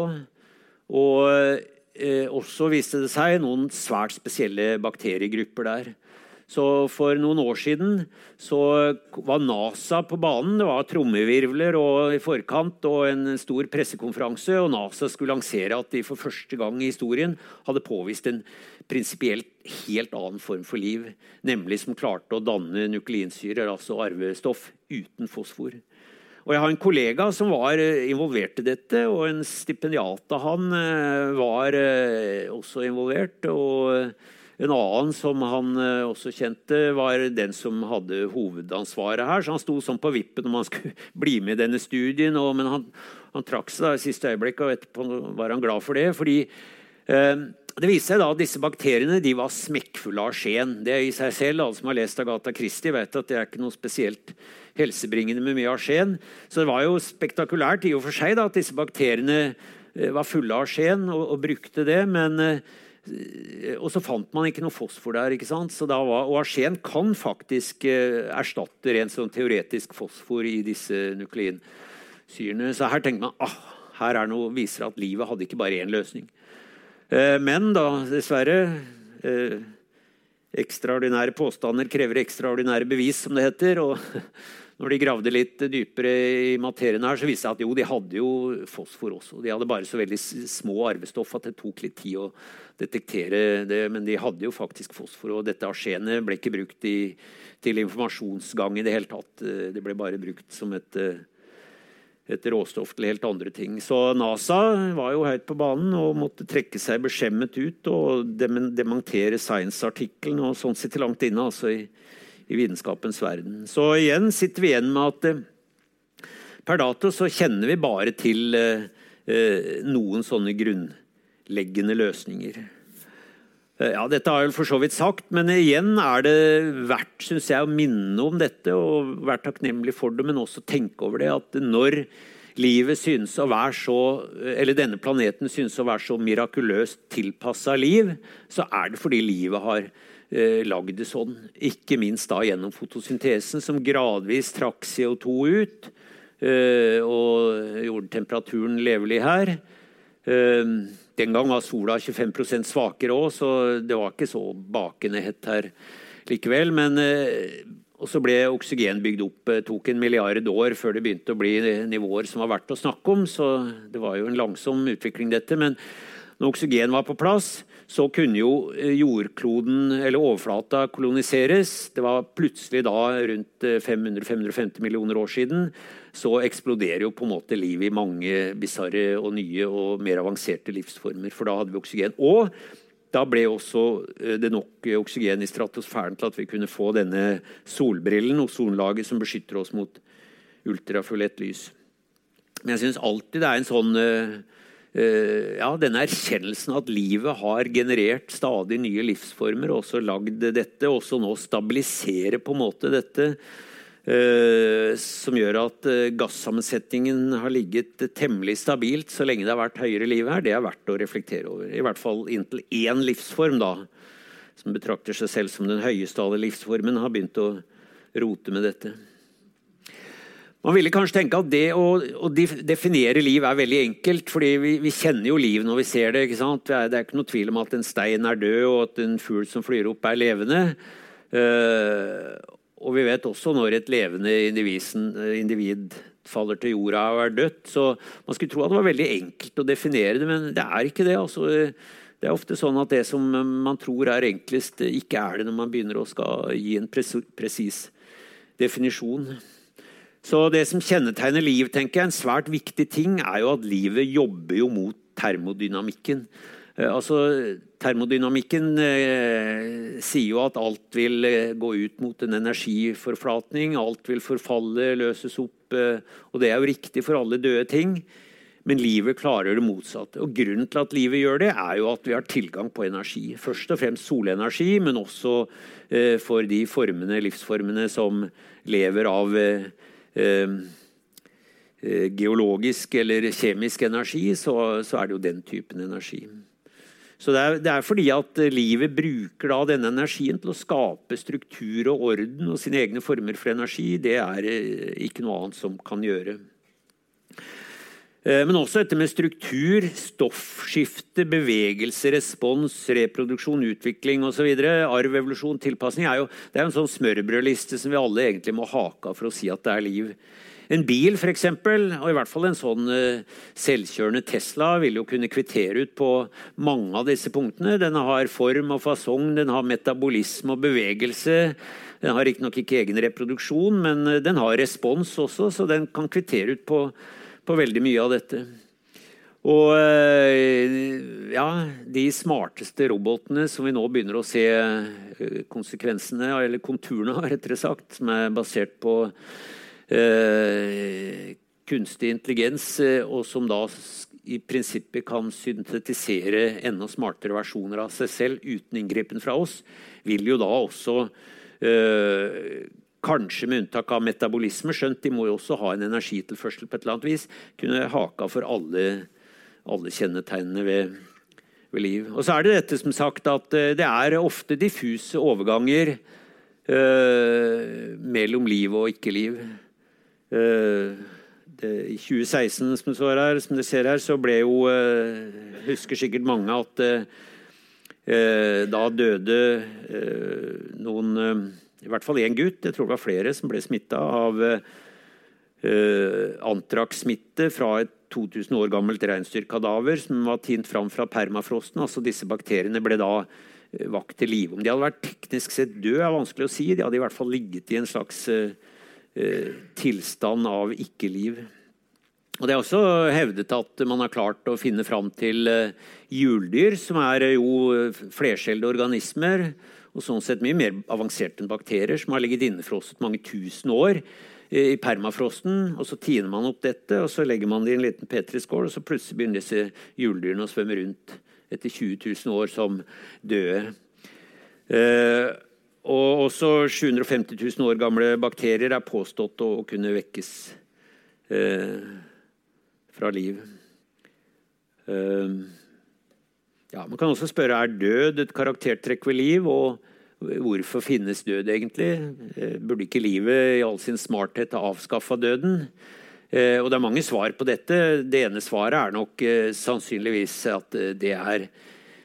Og eh, også viste det seg noen svært spesielle bakteriegrupper der. Så For noen år siden så var NASA på banen. Det var trommevirvler i forkant og en stor pressekonferanse. og NASA skulle lansere at de for første gang i historien hadde påvist en prinsipielt helt annen form for liv. Nemlig som klarte å danne nukleinsyrer, altså arvestoff, uten fosfor. Og jeg har en kollega som var eh, involvert i dette, og en stipendiat av han eh, var eh, også involvert. Og en annen som han også kjente, var den som hadde hovedansvaret her. Så han sto sånn på vippen om han skulle bli med i denne studien. Men han, han trakk seg da i siste øyeblikk, og etterpå var han glad for det. fordi eh, det viste seg da at disse bakteriene de var smekkfulle av skjen. Det i seg selv, Alle som har lest Agatha Christie, vet at det er ikke noe spesielt helsebringende med mye av skjeen. Så det var jo spektakulært i og for seg da, at disse bakteriene eh, var fulle av skjeen og, og, brukte det. men eh, og så fant man ikke noe fosfor der. ikke sant? Var, og arsen kan faktisk eh, erstatte rent sånn teoretisk fosfor i disse nukleinsyrene. Så her tenker man ah, her er noe, viser at livet hadde ikke bare én løsning. Eh, men da, dessverre eh, Ekstraordinære påstander krever ekstraordinære bevis, som det heter. og når de gravde litt dypere i materien, her, så viste det seg at jo, de hadde jo fosfor også. De hadde bare så veldig små arvestoff at det tok litt tid å detektere det. Men de hadde jo faktisk fosfor, og dette arsenet ble ikke brukt i, til informasjonsgang i det hele tatt. Det ble bare brukt som et, et råstoff til helt andre ting. Så NASA var jo høyt på banen og måtte trekke seg beskjemmet ut og dementere Science-artikkelen og sånn sitte langt inne. altså i i vitenskapens verden. Så igjen sitter vi igjen med at eh, per dato så kjenner vi bare til eh, eh, noen sånne grunnleggende løsninger. Ja, Dette har jeg for så vidt sagt, men igjen er det verdt synes jeg, å minne om dette og være takknemlig for det, men også tenke over det at når livet synes å være så, eller denne planeten synes å være så mirakuløst tilpassa liv, så er det fordi livet har eh, lagd det sånn. Ikke minst da gjennom fotosyntesen, som gradvis trakk CO2 ut eh, og gjorde temperaturen levelig her. Eh, den gang var sola 25 svakere òg, så det var ikke så bakende hett her likevel. Men eh, og så ble oksygen bygd opp. Det eh, tok en milliard år før det begynte å bli nivåer som var verdt å snakke om. Så det var jo en langsom utvikling, dette. Men når oksygen var på plass, så kunne jo eh, jordkloden, eller overflata, koloniseres. Det var plutselig da rundt 500-550 eh, millioner år siden. Så eksploderer jo på en måte livet i mange bisarre og nye og mer avanserte livsformer. For da hadde vi oksygen. Og da ble også eh, det nok oksygen i stratosfæren til at vi kunne få denne solbrillen, ozonlaget, som beskytter oss mot ultrafiolett lys. Men jeg syns alltid det er en sånn ja, denne erkjennelsen at livet har generert stadig nye livsformer, og også lagd dette, også nå stabiliserer på en måte dette. Uh, som gjør at uh, gassammensetningen har ligget temmelig stabilt så lenge det har vært høyere liv her. Det er verdt å reflektere over. I hvert fall inntil én livsform, da, som betrakter seg selv som den høyeste av alle livsformen, har begynt å rote med dette. Man ville kanskje tenke at det å, å definere liv er veldig enkelt, fordi vi, vi, kjenner jo liv når vi ser det. ikke sant? Det er, det er, ikke noe tvil om at en stein er død, og at en fugl som flyr opp, er levende. Uh, og vi vet også når et levende indivisen, individ faller til jorda og er dødt. Så man skulle tro at det var veldig enkelt å definere det, men det er ikke det. altså... Det er ofte sånn at det som man tror er enklest, ikke er det når man begynner å skal gi en presis definisjon. Så det som kjennetegner liv, tenker jeg, en svært viktig ting, er jo at livet jobber jo mot termodynamikken. Eh, altså, Termodynamikken eh, sier jo at alt vil eh, gå ut mot en energiforflatning. Alt vil forfalle, løses opp. Eh, og det er jo riktig for alle døde ting. Men livet klarer det motsatte. Og Grunnen til at livet gjør det, er jo at vi har tilgang på energi. Først og fremst solenergi, men også eh, for de formene, livsformene som lever av eh, geologisk eller kjemisk energi, så, så, er det jo den typen energi. Så det er, det er, fordi at livet bruker da denne energien til å skape struktur og orden og sine egne former for energi. Det er eh, ikke noe annet som kan gjøre. Men også dette med struktur, stoffskifte, bevegelse, respons, reproduksjon, utvikling osv. Arv, evolusjon, tilpasning er jo det er en sånn smørbrødliste som vi alle egentlig må hake av for å si at det er liv. En bil, f.eks., og i hvert fall en sånn uh, selvkjørende Tesla, vil jo kunne kvittere ut på mange av disse punktene. Den har form og fasong, den har metabolisme og bevegelse. Den har riktignok ikke, ikke egen reproduksjon, men uh, den har respons også, så den kan kvittere ut på på veldig mye av dette. Og eh, ja, de smarteste robotene som vi nå begynner å se eh, konsekvensene eller konturene av, rettere sagt, som er basert på eh, kunstig intelligens, eh, og som da i prinsippet kan syntetisere enda smartere versjoner av seg selv uten inngripen fra oss, vil jo da også eh, kanskje med unntak av metabolisme, skjønt de må jo også ha en energitilførsel på et eller annet vis, kunne haka for alle, alle kjennetegnene ved, ved, liv. Og så er det dette som sagt at eh, det er ofte diffuse overganger øh, mellom liv og ikke-liv. Uh, I 2016, som, her, som dere ser her, så ble jo Husker sikkert mange at da døde noen I hvert fall én gutt, jeg tror det var flere, som ble smitta av antrakssmitte fra et 2000 år gammelt reinsdyrkadaver som var tint fram fra permafrosten. altså Disse bakteriene ble da eh, vakt til live. Om de hadde vært teknisk sett døde, er vanskelig å si. De hadde i hvert fall ligget i en slags uh, tilstand av ikke-liv. Og Det er også hevdet at man har klart å finne fram til uh, hjuldyr, som er jo flerskjellede organismer, og sånn sett mye mer avansert enn bakterier, som har ligget innefrosset mange tusen år i permafrosten. og Så tiner man opp dette og så legger man det i en liten petriskål, og så plutselig begynner disse juledyrene å svømme rundt etter 20 000 år som døde. Eh, og også 750 000 år gamle bakterier er påstått å, kunne vekkes eh, fra liv. Eh, ja, man kan også spørre er død et karaktertrekk ved liv. og Hvorfor finnes død, egentlig? Eh, burde ikke livet i all sin smarthet ha avskaffa døden? Eh, og Det er mange svar på dette. Det ene svaret er nok eh, sannsynligvis at det er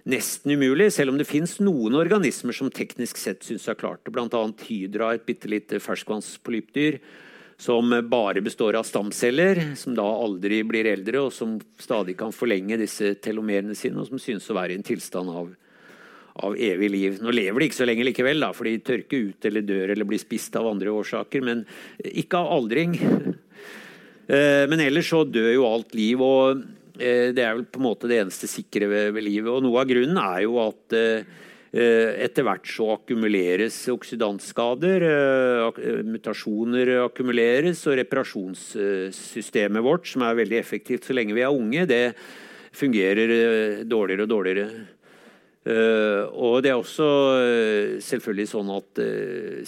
nesten umulig, selv om det fins noen organismer som teknisk sett syns er klart det. Bl.a. hydra, et bitte lite ferskvannspolypdyr som bare består av stamceller, som da aldri blir eldre, og som stadig kan forlenge disse telomerene sine, og som synes å være i en tilstand av av evig liv. Nå lever de ikke så lenge likevel, da, for de tørker ut eller dør eller blir spist av andre årsaker, men ikke av aldring. Eh, men ellers så dør jo alt liv, og eh, det er vel på en måte det eneste sikre ved, ved livet. Og noe av grunnen er jo at eh, etter hvert så akkumuleres oksidantskader, mutasjoner akkumuleres, og reparasjonssystemet vårt, som er veldig effektivt så lenge vi er unge, det fungerer dårligere og dårligere. Og det er også selvfølgelig sånn at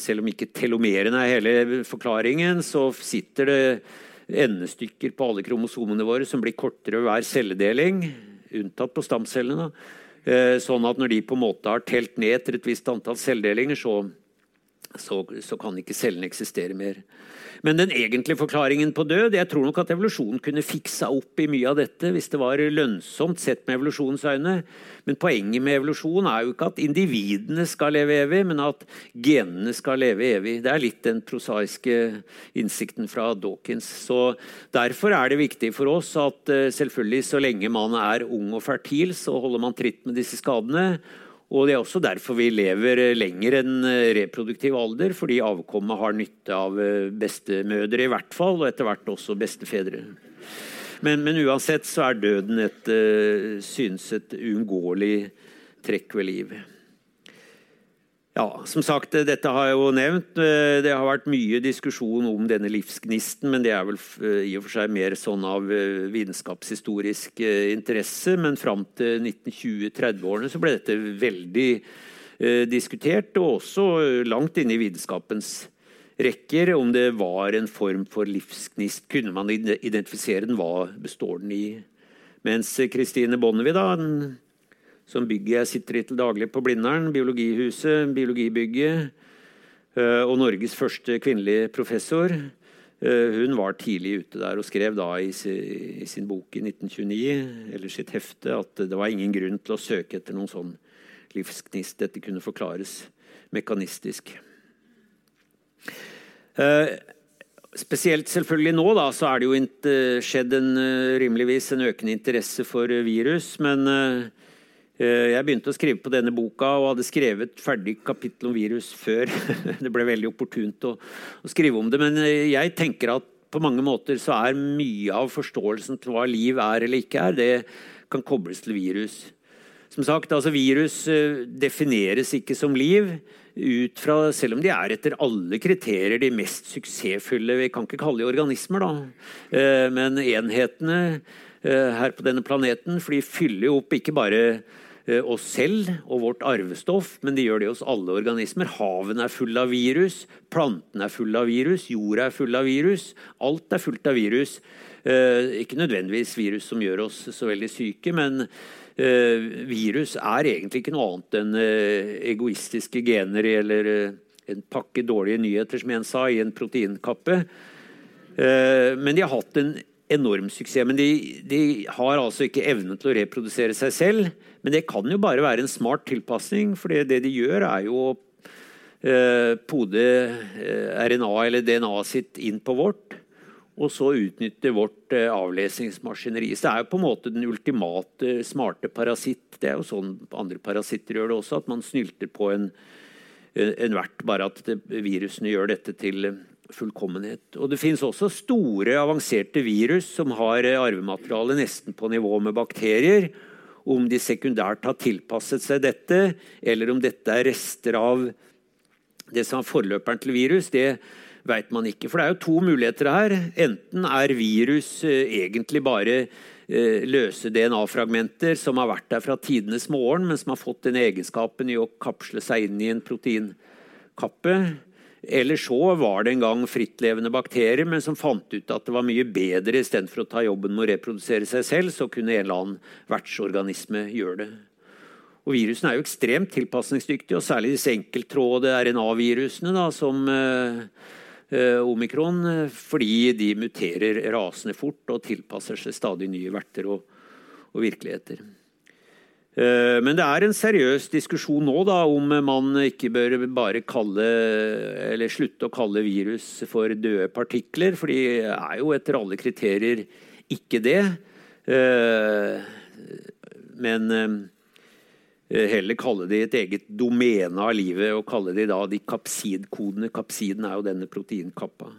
selv om ikke telomerene er hele forklaringen, så sitter det endestykker på alle kromosomene våre som blir kortere hver celledeling, unntatt på stamcellene. Sånn at når de på en måte har telt ned til et visst antall celledelinger, så, så, så kan ikke cellene eksistere mer. Men den egentlige forklaringen på død Jeg tror nok at evolusjonen kunne fiksa opp i mye av dette hvis det var lønnsomt sett med evolusjonens øyne. Men poenget med evolusjon er jo ikke at individene skal leve evig, men at genene skal leve evig. Det er litt den prosaiske innsikten fra Dawkins. Så Derfor er det viktig for oss at eh, selvfølgelig så lenge man er ung og fertil, så holder man tritt med disse skadene. Og Det er også derfor vi lever lenger enn eh, reproduktiv alder, fordi avkommet har nytte av eh, bestemødre, i hvert fall, og etter hvert også bestefedre. Men, men uansett så er døden et synes et uunngåelig trekk ved livet. Ja, som sagt, dette har jeg jo nevnt. Eh, det har vært mye diskusjon om denne livsgnisten, men det er vel eh, i og for seg mer sånn av eh, vitenskapshistorisk interesse. Men fram til 1920-30-årene så ble dette veldig diskutert, og også langt inne i vitenskapens rekker, om det var en form for livsgnist. Kunne man identifisere den? Hva består den i? Mens Kristine Bonnevie, da, som bygget jeg sitter i til daglig på Blindern, biologihuset, biologibygget, eh, og Norges første kvinnelige professor. Eh, hun var tidlig ute der og skrev da i sin bok i 1929 eller sitt hefte at det var ingen grunn til å søke etter noen sånn livsgnist. Dette kunne forklares mekanistisk. Eh, spesielt selvfølgelig nå da, så er det jo skjedd en, rimeligvis en økende interesse for virus. Men jeg begynte å skrive på denne boka og hadde skrevet ferdig kapittel om virus før. Det ble veldig opportunt å, å, skrive om det. Men eh, jeg tenker at på mange måter så er mye av forståelsen til hva liv er eller ikke er, det kan kobles til virus. Som sagt, altså Virus eh, defineres ikke som liv, ut fra, selv om de er etter alle kriterier de mest suksessfulle Vi kan ikke kalle de organismer, da, men enhetene her på denne planeten. For de fyller jo opp ikke bare Eh, oss selv og vårt arvestoff, men de gjør det hos alle organismer. Havene er fulle av virus, plantene er fulle av virus, jorda er full av virus. Alt er fullt av virus. Eh, ikke nødvendigvis virus som gjør oss så veldig syke, men eh, virus er egentlig ikke noe annet enn egoistiske gener eller en pakke dårlige nyheter, som en sa, i en proteinkappe. Eh, men de har hatt en enorm suksess. Men de, de, har altså ikke evnen til å reprodusere seg selv. Men det kan jo bare være en smart tilpasning, for det de gjør, er jo å eh, pode eh, RNA eller DNA-et sitt inn på vårt. Og så utnytte vårt eh, avlesningsmaskineri. Så det er jo på en måte den ultimate smarte parasitt. Det er jo sånn andre parasitter gjør det også, at man snylter på en, en vert, bare at virusene gjør dette til fullkommenhet. Og Det finnes også store, avanserte virus som har arvemateriale nesten på nivå med bakterier. Om de sekundært har tilpasset seg dette, eller om dette er rester av det som er forløperen til virus, det veit man ikke. For det er jo to muligheter her. Enten er virus eh, egentlig bare eh, løse DNA-fragmenter som har vært der fra tidenes morgen, men som har fått den egenskapen i å kapsle seg inn i en proteinkappe. Eller så var det en gang frittlevende bakterier, men som fant ut at det var mye bedre istedenfor å ta jobben med å reprodusere seg selv, så kunne en eller annen vertsorganisme gjøre det. Og Virusene er jo ekstremt tilpasningsdyktige, og særlig disse enkelttråde RNA-virusene, som eh, eh, omikron, fordi de muterer rasende fort og tilpasser seg stadig nye verter og, og virkeligheter. Eh, men det er en seriøs diskusjon nå da, om man ikke bør bare kalle, eller slutte å kalle virus for døde partikler, for de er jo etter alle kriterier ikke det. Eh, men eh, heller kalle de et eget domene av livet og kalle de da de kapsidkodene. Kapsiden er jo denne proteinkappa.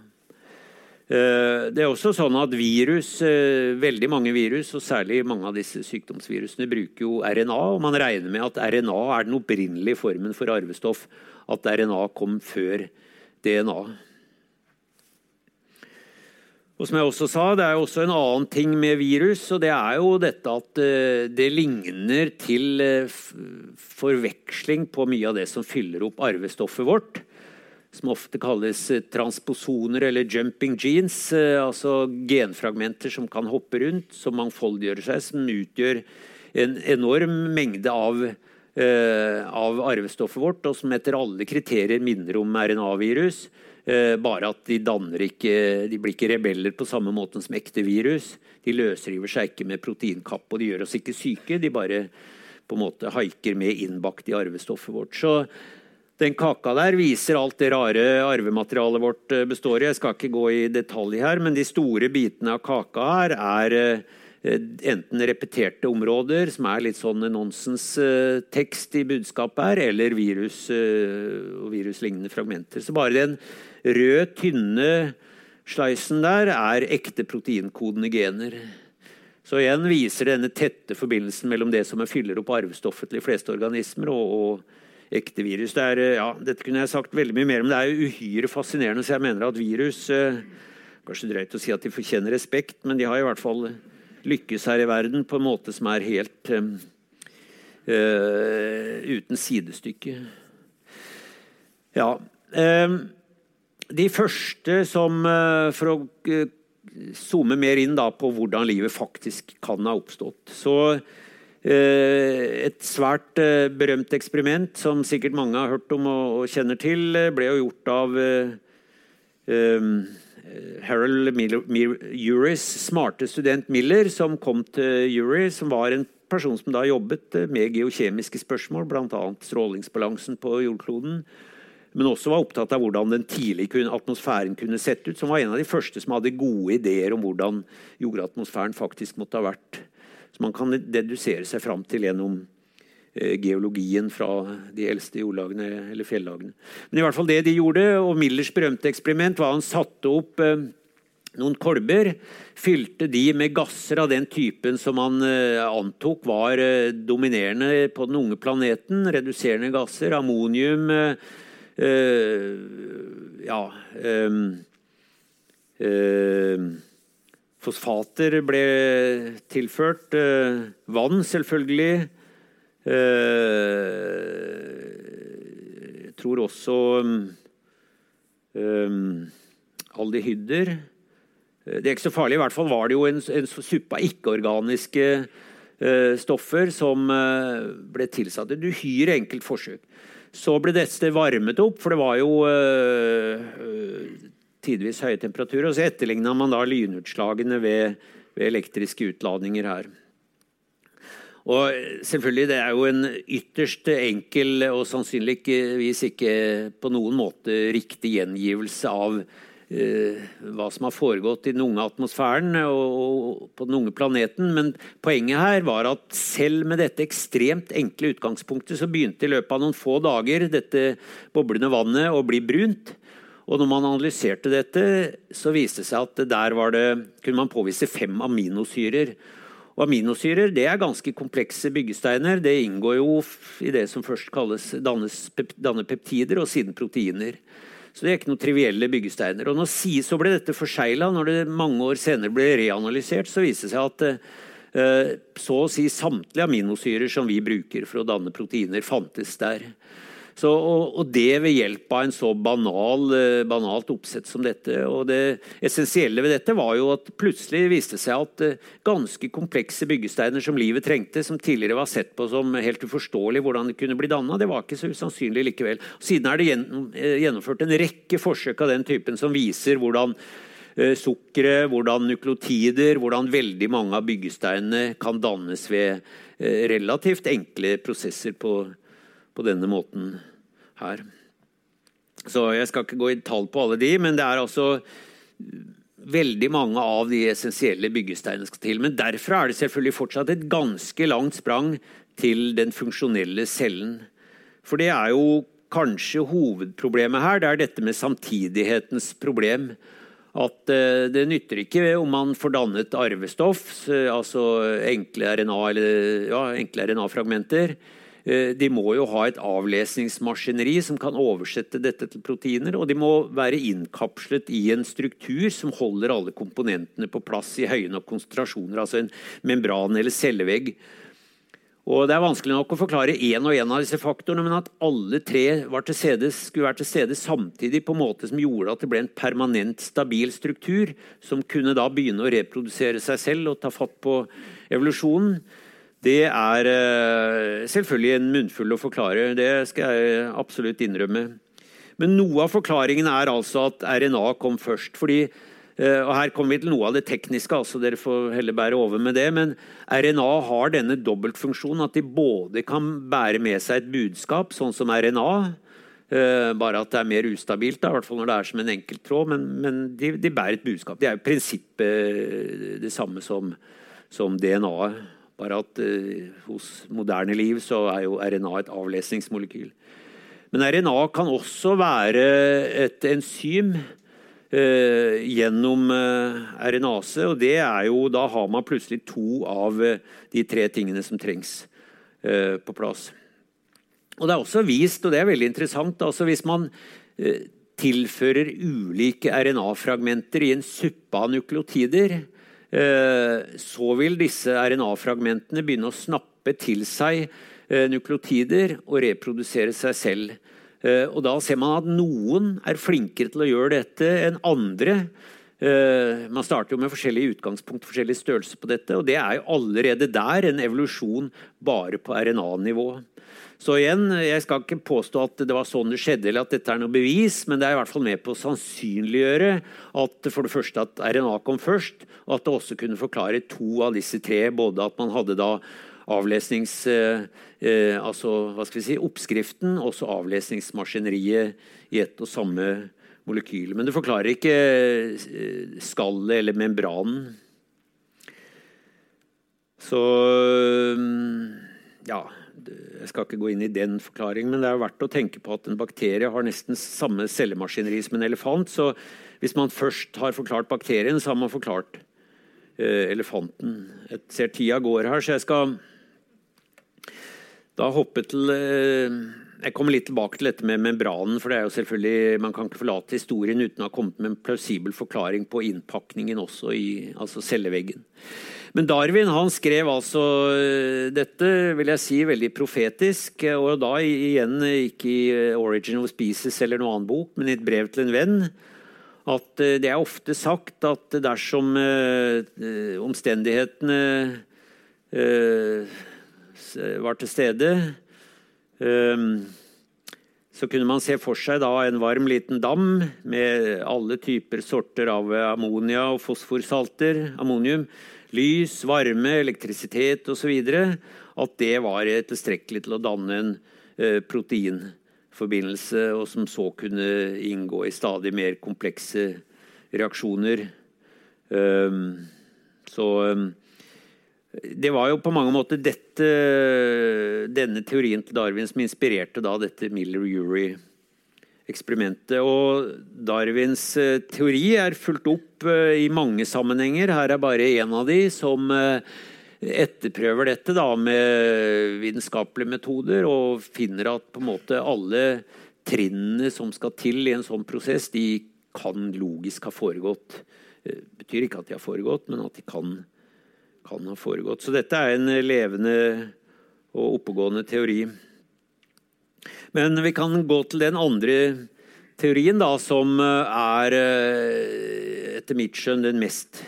Eh, det er også sånn at virus, eh, veldig mange virus, og særlig mange av disse sykdomsvirusene, bruker jo RNA. og Man regner med at RNA er den opprinnelige formen for arvestoff. At RNA kom før DNA. Og som jeg også sa, Det er jo også en annen ting med virus, og det er jo dette at eh, det ligner til forveksling på mye av det som fyller opp arvestoffet vårt som ofte kalles eh, transposoner eller jumping genes. Eh, altså genfragmenter som kan hoppe rundt, som mangfoldiggjør seg, som utgjør en enorm mengde av, eh, av arvestoffet vårt, og som etter alle kriterier minner om RNA-virus. bare at de, ikke, de blir ikke rebeller på samme måte som ekte virus. De løsriver seg ikke med proteinkapp, og de gjør oss ikke syke. De bare på en måte haiker med innbakt i arvestoffet vårt. Så den kaka der viser alt det rare arvematerialet vårt eh, består i. Jeg skal ikke gå i detalj her, men de store bitene av kaka her er eh, enten repeterte områder, som er litt sånn nonsens-tekst i budskapet her, eller virus og viruslignende fragmenter. Så bare den røde, tynne sleisen der er ekte proteinkodende gener. Så igjen viser denne tette forbindelsen mellom det som fyller opp arvestoffet til de fleste organismer, og, og ekte virus. Det er, eh, ja, dette kunne jeg sagt veldig mye mer om. Det er jo uhyre fascinerende, så jeg mener at virus eh, Kanskje drøyt å si at de fortjener respekt, men de har i hvert fall lykkes her i verden på en måte som er helt uh, uten sidestykke. Ja. Uh, de første som uh, For å zoome mer inn da, på hvordan livet faktisk kan ha oppstått. Så et svært eh, berømt eksperiment som sikkert mange har hørt om og kjenner til, eh, ble jo gjort av Harold Uris smarte student Miller, som kom til Uri, som var en person som da jobbet med geokjemiske spørsmål, bl.a. strålingsbalansen på jordkloden. Men også var opptatt av hvordan den tidlige atmosfæren kunne sett ut. Som var en av de første som hadde gode ideer om hvordan jordatmosfæren faktisk måtte ha vært som man kan dedusere seg fram til gjennom eh, geologien fra de eldste jordlagene eller fjellagene. Men i hvert fall det de gjorde, og Millers berømte eksperiment var han satte opp eh, noen kolber, fylte de med gasser av den typen som han eh, antok var dominerende på den unge planeten. Reduserende gasser, ammonium Ja Fosfater ble tilført. Eh, vann, selvfølgelig. Eh, jeg tror også eh, aldehyder. Det er ikke så farlig. I hvert fall var det jo en, en suppe av ikke-organiske stoffer som ble tilsatt. Et uhyre enkelt forsøk. Så ble dette varmet opp, for det var jo tidvis høye temperaturer. Og så etterligna man da lynutslagene ved, ved elektriske utladninger her. Og selvfølgelig, Det er jo en ytterst enkel og sannsynligvis ikke på noen måte riktig gjengivelse av eh, hva som har foregått i den unge atmosfæren og, og, på den unge planeten. Men poenget her var at selv med dette ekstremt enkle utgangspunktet så begynte i løpet av noen få dager dette boblende vannet å bli brunt. Og når man analyserte dette, så viste det seg at der det, kunne man påvise fem aminosyrer. Og aminosyrer det er ganske komplekse byggesteiner. Det inngår jo i det som først kalles dannes, danner peptider, og siden proteiner. Så det er ikke noen trivielle byggesteiner. Og når så ble dette forsegla. Når det mange år senere ble reanalysert, så viste det seg at eh, så å si samtlige aminosyrer som vi bruker for å danne proteiner, fantes der. Så, og, og, det ved hjelp av en så banal, eh, banalt oppsett som dette. Og det essensielle ved dette var jo at plutselig viste seg at eh, ganske komplekse byggesteiner som livet trengte, som tidligere var sett på som helt uforståelig hvordan det kunne bli danna, det var ikke så usannsynlig likevel. Siden er det eh, gjennomført en rekke forsøk av den typen som viser hvordan sukkeret, hvordan nukleotider, hvordan veldig mange av byggesteinene kan dannes ved relativt enkle prosesser på, på denne måten her. Så Jeg skal ikke gå i tall på alle de, men det er altså veldig mange av de essensielle byggesteinene skal til. Men derfra er det selvfølgelig fortsatt et ganske langt sprang til den funksjonelle cellen. For det er jo kanskje hovedproblemet her. Det er dette med samtidighetens problem. At eh, det nytter ikke om man får dannet arvestoff, altså enkle RNA eller ja, enkle RNA-fragmenter Eh, de må jo ha et avlesningsmaskineri som kan oversette dette til proteiner. Og de må være innkapslet i en struktur som holder alle komponentene på plass i høye nok konsentrasjoner, altså en membran eller cellevegg. Og Det er vanskelig nok å forklare én og én av disse faktorene, men at alle tre stede, skulle være til stede samtidig på en måte som gjorde at det ble en permanent, stabil struktur som kunne da begynne å reprodusere seg selv og ta fatt på evolusjonen, det er eh, selvfølgelig en munnfull å forklare. Det skal jeg absolutt innrømme. Men noe av forklaringen er altså at RNA kom først. fordi eh, og Her kommer vi til noe av det tekniske, altså dere får heller bære over med det. Men RNA har denne dobbeltfunksjonen at de både kan bære med seg et budskap, sånn som RNA, eh, bare at det er mer ustabilt, da, i hvert fall når det er som en enkelttråd. Men, men de, de, bærer et budskap. De er i prinsippet det samme som, som DNA-et. Bare at eh, hos moderne liv så er jo RNA et avlesningsmolekyl. Men RNA kan også være et enzym eh, gjennom eh, RNase. Og det er jo, da har man plutselig to av de tre tingene som trengs på plass. Og det er også vist, og det er veldig interessant, altså hvis man tilfører ulike RNA-fragmenter i en suppe av nukleotider, Eh, så vil disse RNA-fragmentene begynne å snappe til seg eh, nukleotider og reprodusere seg selv. Eh, og da ser man at noen er flinkere til å gjøre dette enn andre. Man starter jo med forskjellige utgangspunkt, forskjellig størrelse på dette, og det er jo allerede der en evolusjon bare på RNA-nivå. Så igjen, Jeg skal ikke påstå at det var sånn det skjedde, eller at dette er noe bevis, men det er i hvert fall med på å sannsynliggjøre at for det første at RNA kom først, og at det også kunne forklare to av disse tre. Både at man hadde da avlesnings... Eh, eh altså hva skal vi si, oppskriften og så avlesningsmaskineriet i ett og samme molekyl. Men det forklarer ikke eh, skallet eller membranen. Så ja jeg skal ikke gå inn i den forklaringen, men det er verdt å tenke på at en bakterie har nesten samme cellemaskineri som en elefant. Så hvis man først har forklart bakterien, så har man forklart uh, elefanten. Jeg ser tida går her, så jeg skal da hoppe til uh, Jeg kommer litt tilbake til dette med membranen. for det er jo selvfølgelig, Man kan ikke forlate historien uten å ha kommet med en plausibel forklaring på innpakningen også i altså celleveggen. Men Darwin han skrev altså eh, dette vil jeg si, veldig profetisk. Og da igjen ikke i eh, 'Origin of Species' eller noen annen bok, men i et brev til en venn. At eh, det er ofte sagt at dersom omstendighetene var til stede så kunne man se for seg en varm, liten dam med alle typer sorter av ammonia og fosforsalter, ammonium, lys, varme, elektrisitet osv. At det var tilstrekkelig til å danne en eh, proteinforbindelse, og som så kunne inngå i stadig mer komplekse reaksjoner. Um, så um, det var jo på mange måter dette, denne teorien til Darwin som inspirerte dette Miller-Urey-eksperimentet. Og Darwins eh, teori er fulgt opp eh, i mange sammenhenger. Her er bare en av de som eh, etterprøver dette da, med vitenskapelige metoder og finner at på en måte alle trinnene som skal til i en sånn prosess, de kan logisk ha foregått. Det betyr ikke at de har foregått, men at de kan kan ha foregått. Så dette er en levende og oppegående teori. Men vi kan gå til den andre teorien, da, som er eh, etter mitt skjønn den mest,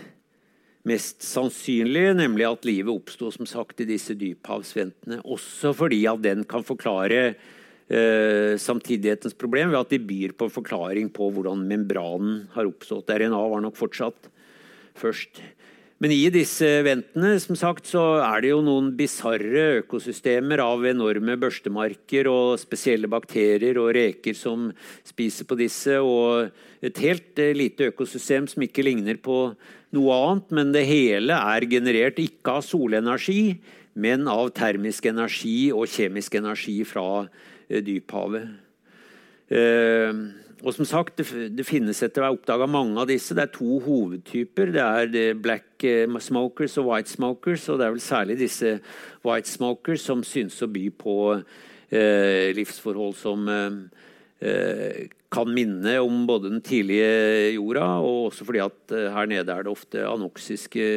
mest sannsynlige, nemlig at livet oppsto som sagt i disse dyphavsventene. Også fordi at den kan forklare eh, samtidighetens problem ved at de byr på en forklaring på hvordan membranen har oppstått. RNA var nok fortsatt først. Men i disse ventene som sagt, så er det jo noen bisarre økosystemer av enorme børstemarker og spesielle bakterier og reker som spiser på disse, og et helt eh, lite økosystem som ikke ligner på noe annet, men det hele er generert ikke av solenergi, men av termisk energi og kjemisk energi fra eh, dyphavet. Eh, og som sagt, det, det finnes etter hvert oppdaga mange av disse. Det er to hovedtyper. Det er black eh, smokers og white smokers. Og det er vel særlig disse white smokers som synes å by på eh, livsforhold som eh, eh, kan minne om både den tidlige jorda, og også fordi at eh, her nede er det ofte anoksiske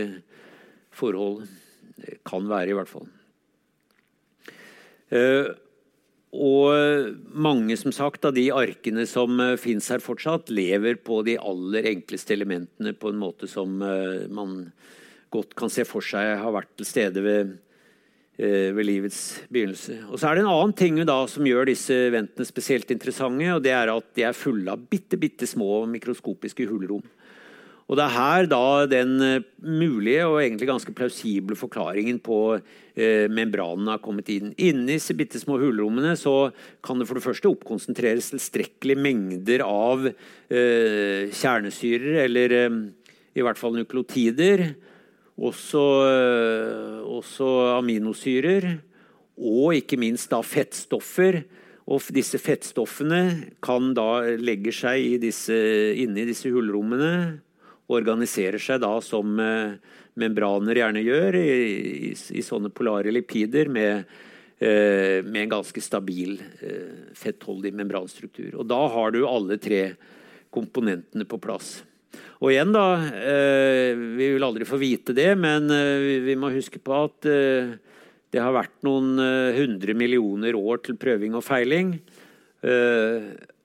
forhold. Det kan være, i hvert fall. Eh, og mange som sagt, av de arkene som uh, fins her fortsatt, lever på de aller enkleste elementene på en måte som uh, man godt kan se for seg har vært til stede ved, uh, ved livets begynnelse. Og så er det en annen ting da, som gjør disse ventene spesielt interessante. og Det er at de er fulle av bitte, bitte små mikroskopiske hulrom. Og Det er her da den eh, mulige og egentlig ganske plausible forklaringen på eh, membranen har kommet inn. Inni disse bitte små hulrommene så kan det for det første oppkonsentreres tilstrekkelige mengder av eh, kjernesyrer, eller eh, i hvert fall nukleotider. Også, eh, også aminosyrer. Og ikke minst da fettstoffer. Og disse fettstoffene kan da legge seg i disse, inni disse hullrommene organiserer seg da som eh, membraner gjerne gjør, i, i, i sånne polare lipider med, eh, med en ganske stabil eh, fettholdig membranstruktur. Og da har du alle tre komponentene på plass. Og igjen, da Vi vil aldri få vite det, men vi må huske på at det har vært noen hundre millioner år til prøving og feiling.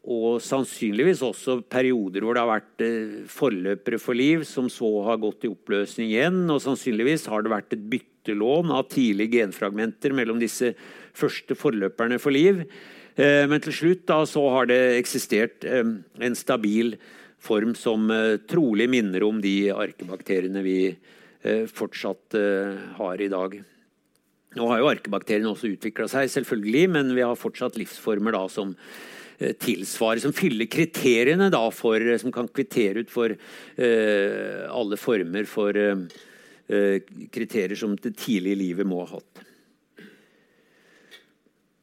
Og sannsynligvis også perioder hvor det har vært eh, forløpere for liv som så har gått i oppløsning igjen. Og sannsynligvis har det vært et byttelån av tidlige genfragmenter mellom disse første forløperne for liv. Eh, men til slutt da, så har det eksistert eh, en stabil form som trolig minner om de arkebakteriene vi fortsatt har i dag. Nå har jo arkebakteriene også utvikla seg, selvfølgelig, men vi har fortsatt livsformer da som tilsvarer, som fyller kriteriene da for, eh, som kan kvittere ut for eh, alle former for eh, kriterier som det tidlige livet må ha hatt.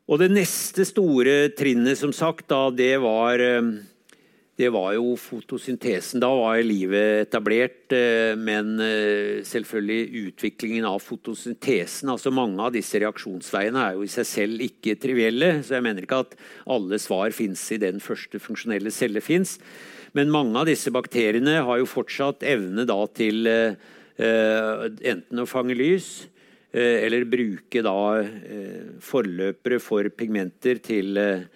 Og Det neste store trinnet som sagt, da, det var uh, det var jo fotosyntesen. Da var livet etablert. Eh, men eh, selvfølgelig utviklingen av fotosyntesen. altså Mange av disse reaksjonsveiene er jo i seg selv ikke trivielle. Så jeg mener ikke at alle svar fins i den første funksjonelle celle fins. Men mange av disse bakteriene har jo fortsatt evne da til uh, enten å fange lys eller bruke da forløpere for pigmenter til Eh,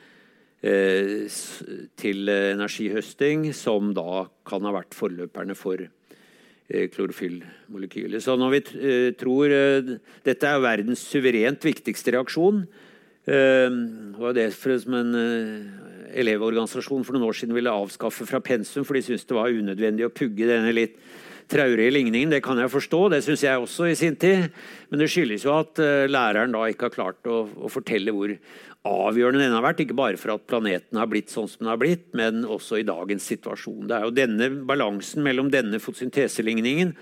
til energihøsting, som da kan ha vært forløperne for klorofyllmolekylet. Så når vi eh, tror Dette er verdens suverent viktigste reaksjon. Det var det som en elevorganisasjon for noen år siden ville avskaffe fra pensum, for de syntes det var unødvendig å pugge denne litt traurige ligningen. Det kan jeg forstå, det syns jeg også i sin tid. Men det skyldes jo at læreren da ikke har klart å, å fortelle hvor avgjørende den har vært. Ikke bare for at planeten har blitt sånn som den har blitt, men også i dagens situasjon. Det er jo denne balansen mellom denne fotosynteseligningen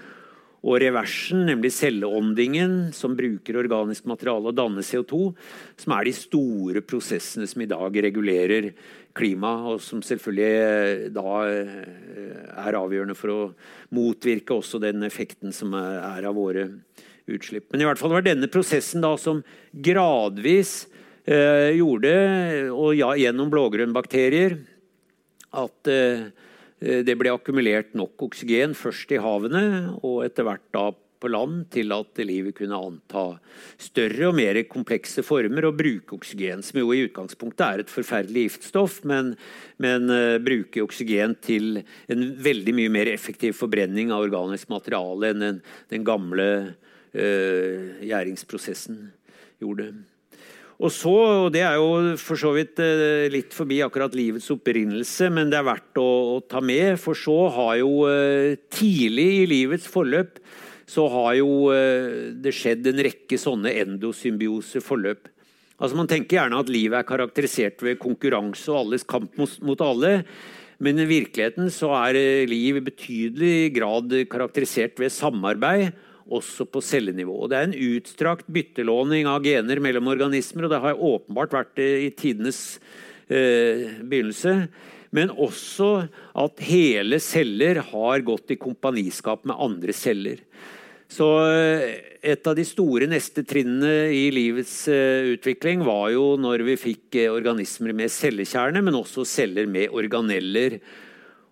og reversen, nemlig celleåndingen, som bruker organisk materiale og danner CO2, som er de store prosessene som i dag regulerer klimaet, og som selvfølgelig eh, da eh, er avgjørende for å motvirke også den effekten som er av våre utslipp. Men i hvert fall var denne prosessen da som gradvis eh, gjorde, og ja, gjennom blågrønnbakterier, at eh, det ble akkumulert nok oksygen først i havene og etter hvert da på land til at livet kunne anta større og mer komplekse former og bruke oksygen, som jo i utgangspunktet er et forferdelig giftstoff, men, men uh, bruke oksygen til en veldig mye mer effektiv forbrenning av organisk materiale enn den, den gamle uh, gjæringsprosessen gjorde. Og så, og Det er jo for så vidt eh, litt forbi akkurat livets opprinnelse, men det er verdt å, å ta med. For så har jo eh, tidlig i livets forløp så har jo eh, det skjedd en rekke sånne endosymbiose-forløp. Altså Man tenker gjerne at livet er karakterisert ved konkurranse og alles kamp mot, alle. Men i virkeligheten så er liv i betydelig grad karakterisert ved samarbeid også på cellenivå. Og det er en utstrakt byttelåning av gener mellom organismer, og det har åpenbart vært det i tidenes eh, begynnelse. Men også at hele celler har gått i kompaniskap med andre celler. Så eh, et av de store neste trinnene i livets eh, utvikling var jo når vi fikk eh, organismer med cellekjerne, men også celler med organeller.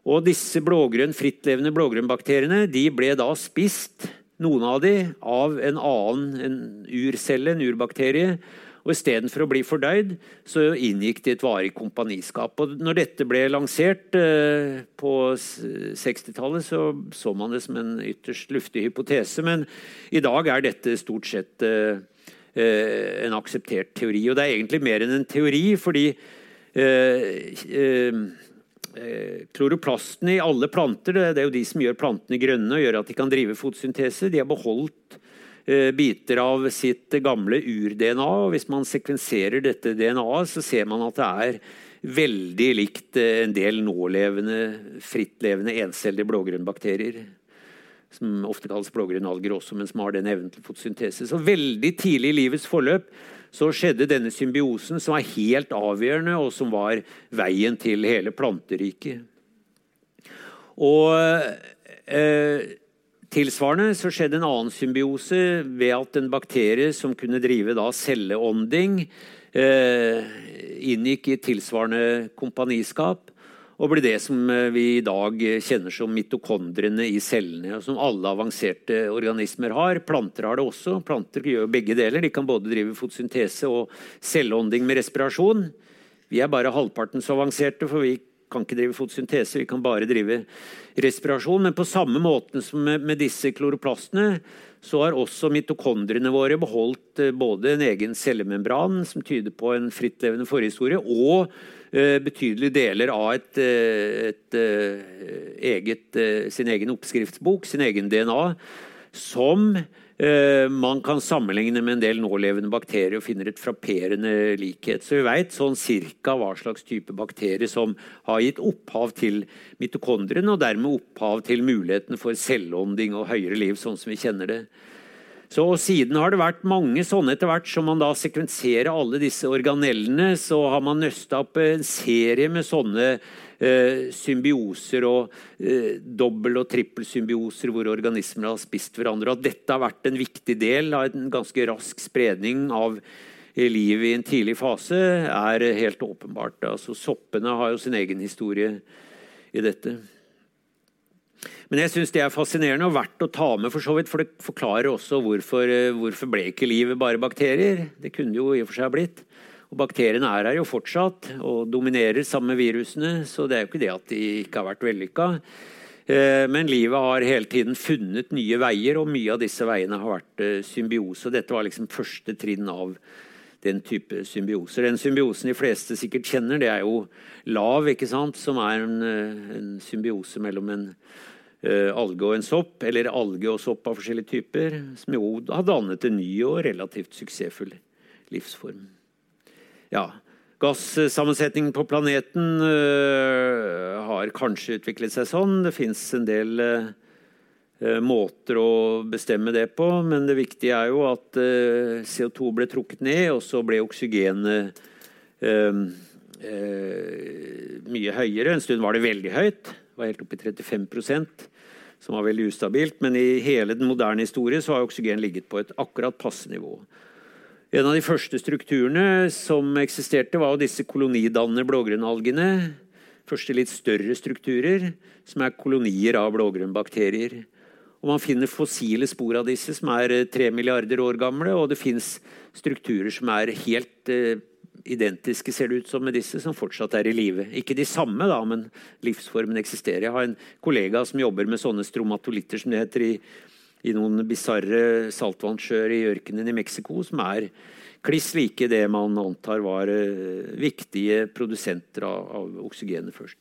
Og disse blågrønn, frittlevende blågrønnbakteriene ble da spist noen av de av en annen en urcelle, en urbakterie. Og Istedenfor å bli fordøyd, så inngikk de et varig kompaniskap. Og når dette ble lansert eh, på 60-tallet, så så man det som en ytterst luftig hypotese. Men i dag er dette stort sett eh, eh en akseptert teori. Og det er egentlig mer enn en teori, fordi kloroplastene i alle planter det er jo de som gjør plantene grønne og gjør at de kan drive fotosyntese. De har beholdt eh, biter av sitt gamle ur-DNA. og Hvis man sekvenserer dette DNA-et, så ser man at det er veldig likt eh, en del nålevende, frittlevende encellige blågrønnbakterier. Som ofte kalles blågrønnalger også, men som har den evnen til fotosyntese. Så veldig tidlig i livets forløp så skjedde denne symbiosen som var helt avgjørende, og som var veien til hele planteriket. Og eh, Tilsvarende så skjedde en annen symbiose ved at en bakterie som kunne drive da celleånding, eh, inngikk i tilsvarende kompaniskap og blir det som eh, vi i dag kjenner som mitokondriene i cellene, som alle avanserte organismer har. Planter har det også. Planter gjør begge deler. De kan både drive fotosyntese og celleånding med respirasjon. Vi er bare halvparten så avanserte, for vi kan ikke drive fotosyntese, vi kan bare drive respirasjon. Men på samme måte som med, disse kloroplastene, så har også mitokondriene våre beholdt eh, både en egen cellemembran, som tyder på en frittlevende forhistorie, og Eh, betydelige deler av et, eh, et, et eget, sin egen oppskriftsbok, sin egen DNA, som man kan sammenligne med en del nålevende bakterier og finner et frapperende likhet. Så vi veit sånn cirka hva slags type bakterie som har gitt opphav til mitokondriene, og dermed opphav til muligheten for selvånding og høyere liv, sånn som vi kjenner det. Så Siden har det vært mange sånne etter hvert. Som man da sekvenserer alle disse organellene, så har man nøsta opp en serie med sånne eh, symbioser og eh, dobbel- og trippelsymbioser hvor organismer har spist hverandre. At dette har vært en viktig del av en ganske rask spredning av liv i en tidlig fase, er helt åpenbart. Altså, soppene har jo sin egen historie i dette. Men jeg syns det er fascinerende og verdt å ta med, for så vidt, for det forklarer også hvorfor, eh, hvorfor ble ikke livet bare bakterier. Det kunne jo i og for seg blitt. Og Bakteriene er her jo fortsatt og dominerer sammen med virusene, så det er jo ikke det at de ikke har vært vellykka. Eh, men livet har hele tiden funnet nye veier, og mye av disse veiene har vært eh, symbiose. Dette var liksom første trinn av den type symbioser. Den symbiosen de fleste sikkert kjenner, det er jo lav, ikke sant? som er en, en symbiose mellom en alge og en sopp, eller alge og sopp av forskjellige typer, som jo har dannet en ny og relativt suksessfull livsform. Ja, Gassammensetningen på planeten uh, har kanskje utviklet seg sånn. Det fins en del uh, måter å bestemme det på, men det viktige er jo at uh, CO2 ble trukket ned, og så ble oksygenet mye høyere. En stund var det veldig høyt. Var helt oppe i 35% som var veldig ustabilt. Men i hele den moderne historie har oksygen ligget på et akkurat passe nivå. En av de første strukturene som eksisterte, var disse kolonidannende blågrønnalgene. Første litt større strukturer, som er kolonier av blågrønnbakterier. Og man finner fossile spor av disse som er tre milliarder år gamle. Og det fins strukturer som er helt eh, identiske, ser det ut som, med disse, som fortsatt er i live. Ikke de samme, da, men livsformen eksisterer. Jeg har en kollega som jobber med sånne stromatolitter, som det heter, i i noen bisarre saltvannssjøer i ørkenen i Mexico, som er kliss like det man antar var uh, viktige produsenter av, av oksygenet først.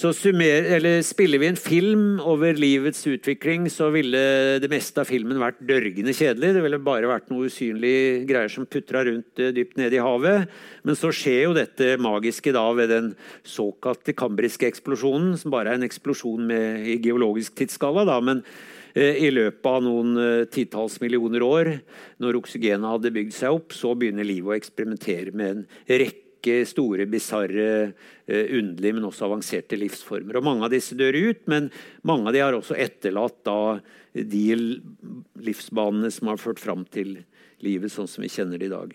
Så summer, Spiller vi en film over livets utvikling, så ville det meste av filmen vært dørgende kjedelig. Det ville bare vært noe usynlig greier som putra rundt uh, dypt nede i havet. Men så skjer jo dette magiske da ved den såkalte kambriske eksplosjonen, som bare er en eksplosjon med, i geologisk tidsskala. da, men Eh, i løpet av noen eh, titalls millioner år, når oksygenet hadde bygd seg opp, så begynner livet å eksperimentere med en rekke store, bisarre, eh, underlige, men også avanserte livsformer. Og Mange av disse dør ut, men mange av de har også etterlatt da de livsbanene som har ført fram til livet sånn som vi kjenner det i dag.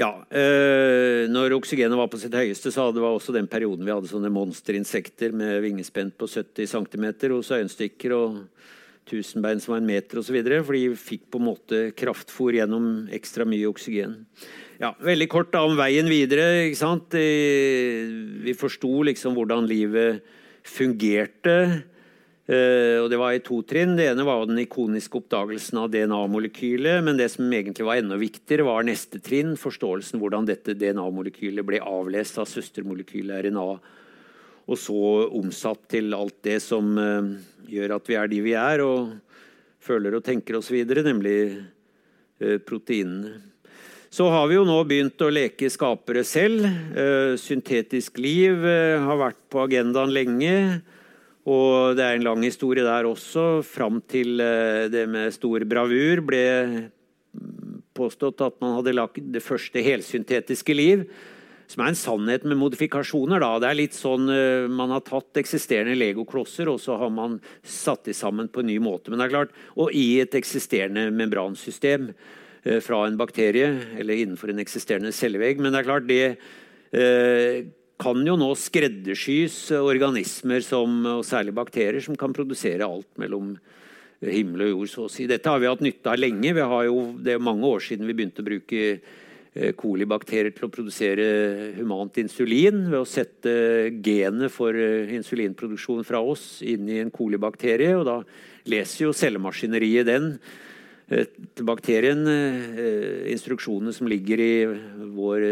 Ja, øh, når oksygenet var på sitt høyeste, så hadde det også den perioden vi hadde sånne monsterinsekter med vingespenn på 70 cm hos øyenstikker og tusenbein som var en meter osv. For de fikk på en måte kraftfôr gjennom ekstra mye oksygen. Ja, Veldig kort da om veien videre. ikke sant? Vi forsto liksom hvordan livet fungerte. Eh, og Det var i to trinn. Det ene var den ikoniske oppdagelsen av DNA-molekylet. Men det som egentlig var enda viktigere, var neste trinn. Forståelsen hvordan dette DNA-molekylet ble avlest av søstermolekylet RNA. Og så omsatt til alt det som uh, gjør at vi er de vi er, og føler og tenker oss videre, nemlig uh, proteinene. Så har vi jo nå begynt å leke skapere selv. Syntetisk liv har vært på agendaen lenge. Og det er en lang historie der også, fram til eh, det med stor bravur ble påstått at man hadde lagt det første helsyntetiske liv. Som er en sannhet med modifikasjoner. Da. Det er litt sånn eh, Man har tatt eksisterende legoklosser og så har man satt de sammen på en ny måte. Men det er klart, Og i et eksisterende membransystem eh, fra en bakterie, eller innenfor en eksisterende cellevegg. Men det er klart, det kan jo nå skreddersys organismer, som, og særlig bakterier, som kan produsere alt mellom himmel og jord. så å si. Dette har vi hatt nytte av lenge. Jo, det er mange år siden vi begynte å bruke eh, kolibakterier til å produsere humant insulin ved å sette genet for eh, insulinproduksjon fra oss inn i en kolibakterie. og Da leser jo cellemaskineriet den eh, til bakterien instruksjonene som ligger i vår,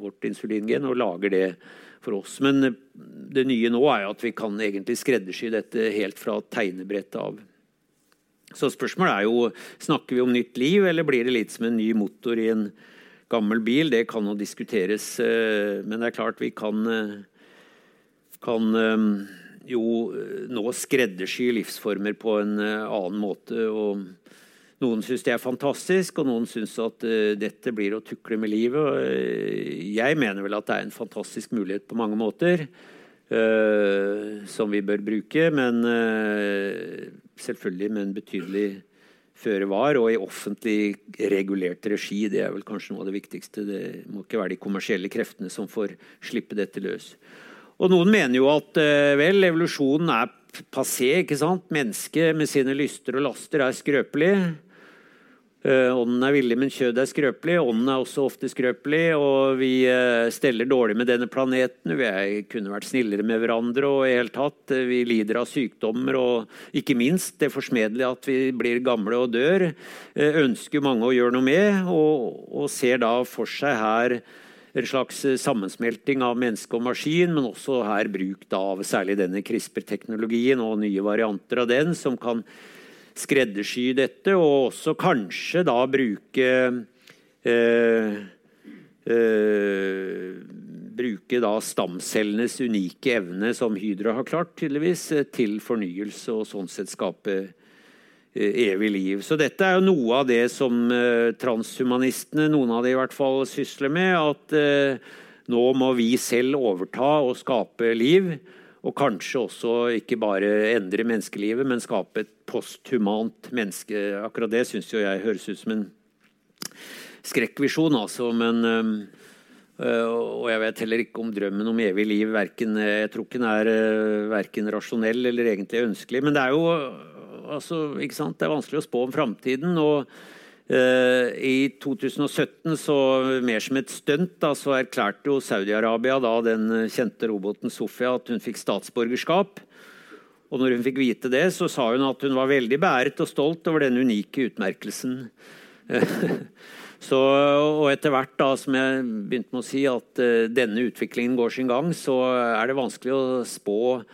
vårt insulingen, og lager det for oss. Men eh, det nye nå er at vi kan egentlig skreddersy dette helt fra tegnebrettet av. Så spørsmålet er jo snakker vi om nytt liv, eller blir det litt som en ny motor i en gammel bil? Det kan jo diskuteres, eh, men det er klart vi kan, eh, kan jo nå skreddersy livsformer på en annen måte. og noen syns det er fantastisk, og noen syns at uh, dette blir å tukle med livet. Uh, jeg mener vel at det er en fantastisk mulighet på mange måter. Uh, som vi bør bruke, men selvfølgelig med en betydelig føre var, og i offentlig regulert regi. Det er vel kanskje noe av det viktigste. Det må ikke være de kommersielle kreftene som får slippe dette løs. Og Noen mener jo at vel, evolusjonen er passé. ikke sant? Mennesket med sine lyster og laster er skrøpelig. Eh, ånden er villig, men kjødet er skrøpelig. Ånden er også ofte skrøpelig, og vi eh, steller dårlig med denne planeten. Vi kunne vært snillere med hverandre, og i hele tatt, eh, vi lider av sykdommer. Og ikke minst det forsmedelige at vi blir gamle og dør, ønsker mange å gjøre noe med, og, og ser da for seg her en slags sammensmelting av menneske og maskin, men også her bruk av særlig denne CRISPR-teknologien og nye varianter av den, som kan skreddersy dette, og også kanskje da bruke eh, eh, Bruke da stamcellenes unike evne, som Hydra har klart, tydeligvis, til fornyelse og sånn sett skape eh, evig liv. Så dette er jo noe av det som eh, transhumanistene, noen av de i hvert fall, sysler med. At eh, nå må vi selv overta og skape liv. Og kanskje også ikke bare endre menneskelivet, men skape et posthumant menneske. Akkurat det syns jo jeg høres ut som en skrekkvisjon, altså. Men øh, Og jeg vet heller ikke om drømmen om evig liv verken, Jeg tror ikke den er øh, verken rasjonell eller egentlig ønskelig. Men det er jo altså, ikke sant? Det er vanskelig å spå om framtiden. og I 2017, så mer som et stunt, så erklærte jo Saudi-Arabia da den kjente roboten Sofia at hun fikk statsborgerskap. Og når hun fikk vite det, så sa hun at hun var veldig beæret og stolt over den unike utmerkelsen. så, og etter hvert, da, som jeg begynte med å si, at uh, denne utviklingen går sin gang, så er det vanskelig å spå uh,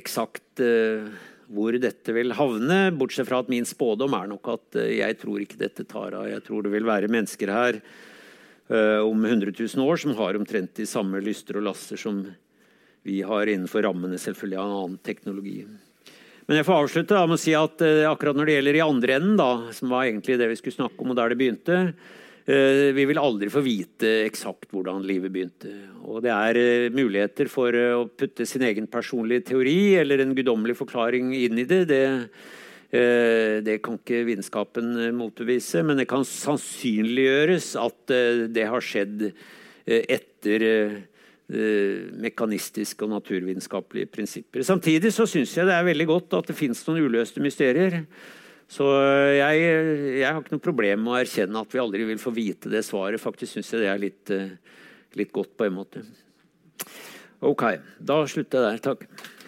eksakt uh, hvor dette vil havne. Bortsett fra at min spådom er nok at eh, jeg tror ikke dette tar av. Jeg tror det vil være mennesker her uh, om 100 000 år som har omtrent de samme lyster og laster som vi har innenfor rammene selvfølgelig av en annen teknologi. Men jeg får avslutte da, med å si at uh, akkurat når det gjelder i andre enden, da, som var egentlig det vi skulle snakke om, og der det begynte, Eh, vi vil aldri få vite eksakt hvordan livet begynte. Og det er eh, muligheter for eh, å putte sin egen personlige teori eller en guddommelig forklaring inn i det. det. Det kan ikke vitenskapen motbevise, men det kan sannsynliggjøres at det har skjedd etter mekanistiske og naturvitenskapelige prinsipper. Samtidig så syns jeg det er veldig godt at det fins noen uløste mysterier. Så eh, jeg, jeg, har ikke noe problem med å erkjenne at vi aldri vil få vite det svaret. Faktisk syns jeg det er litt, eh, litt godt på en måte. Ok, da slutter jeg der. Takk.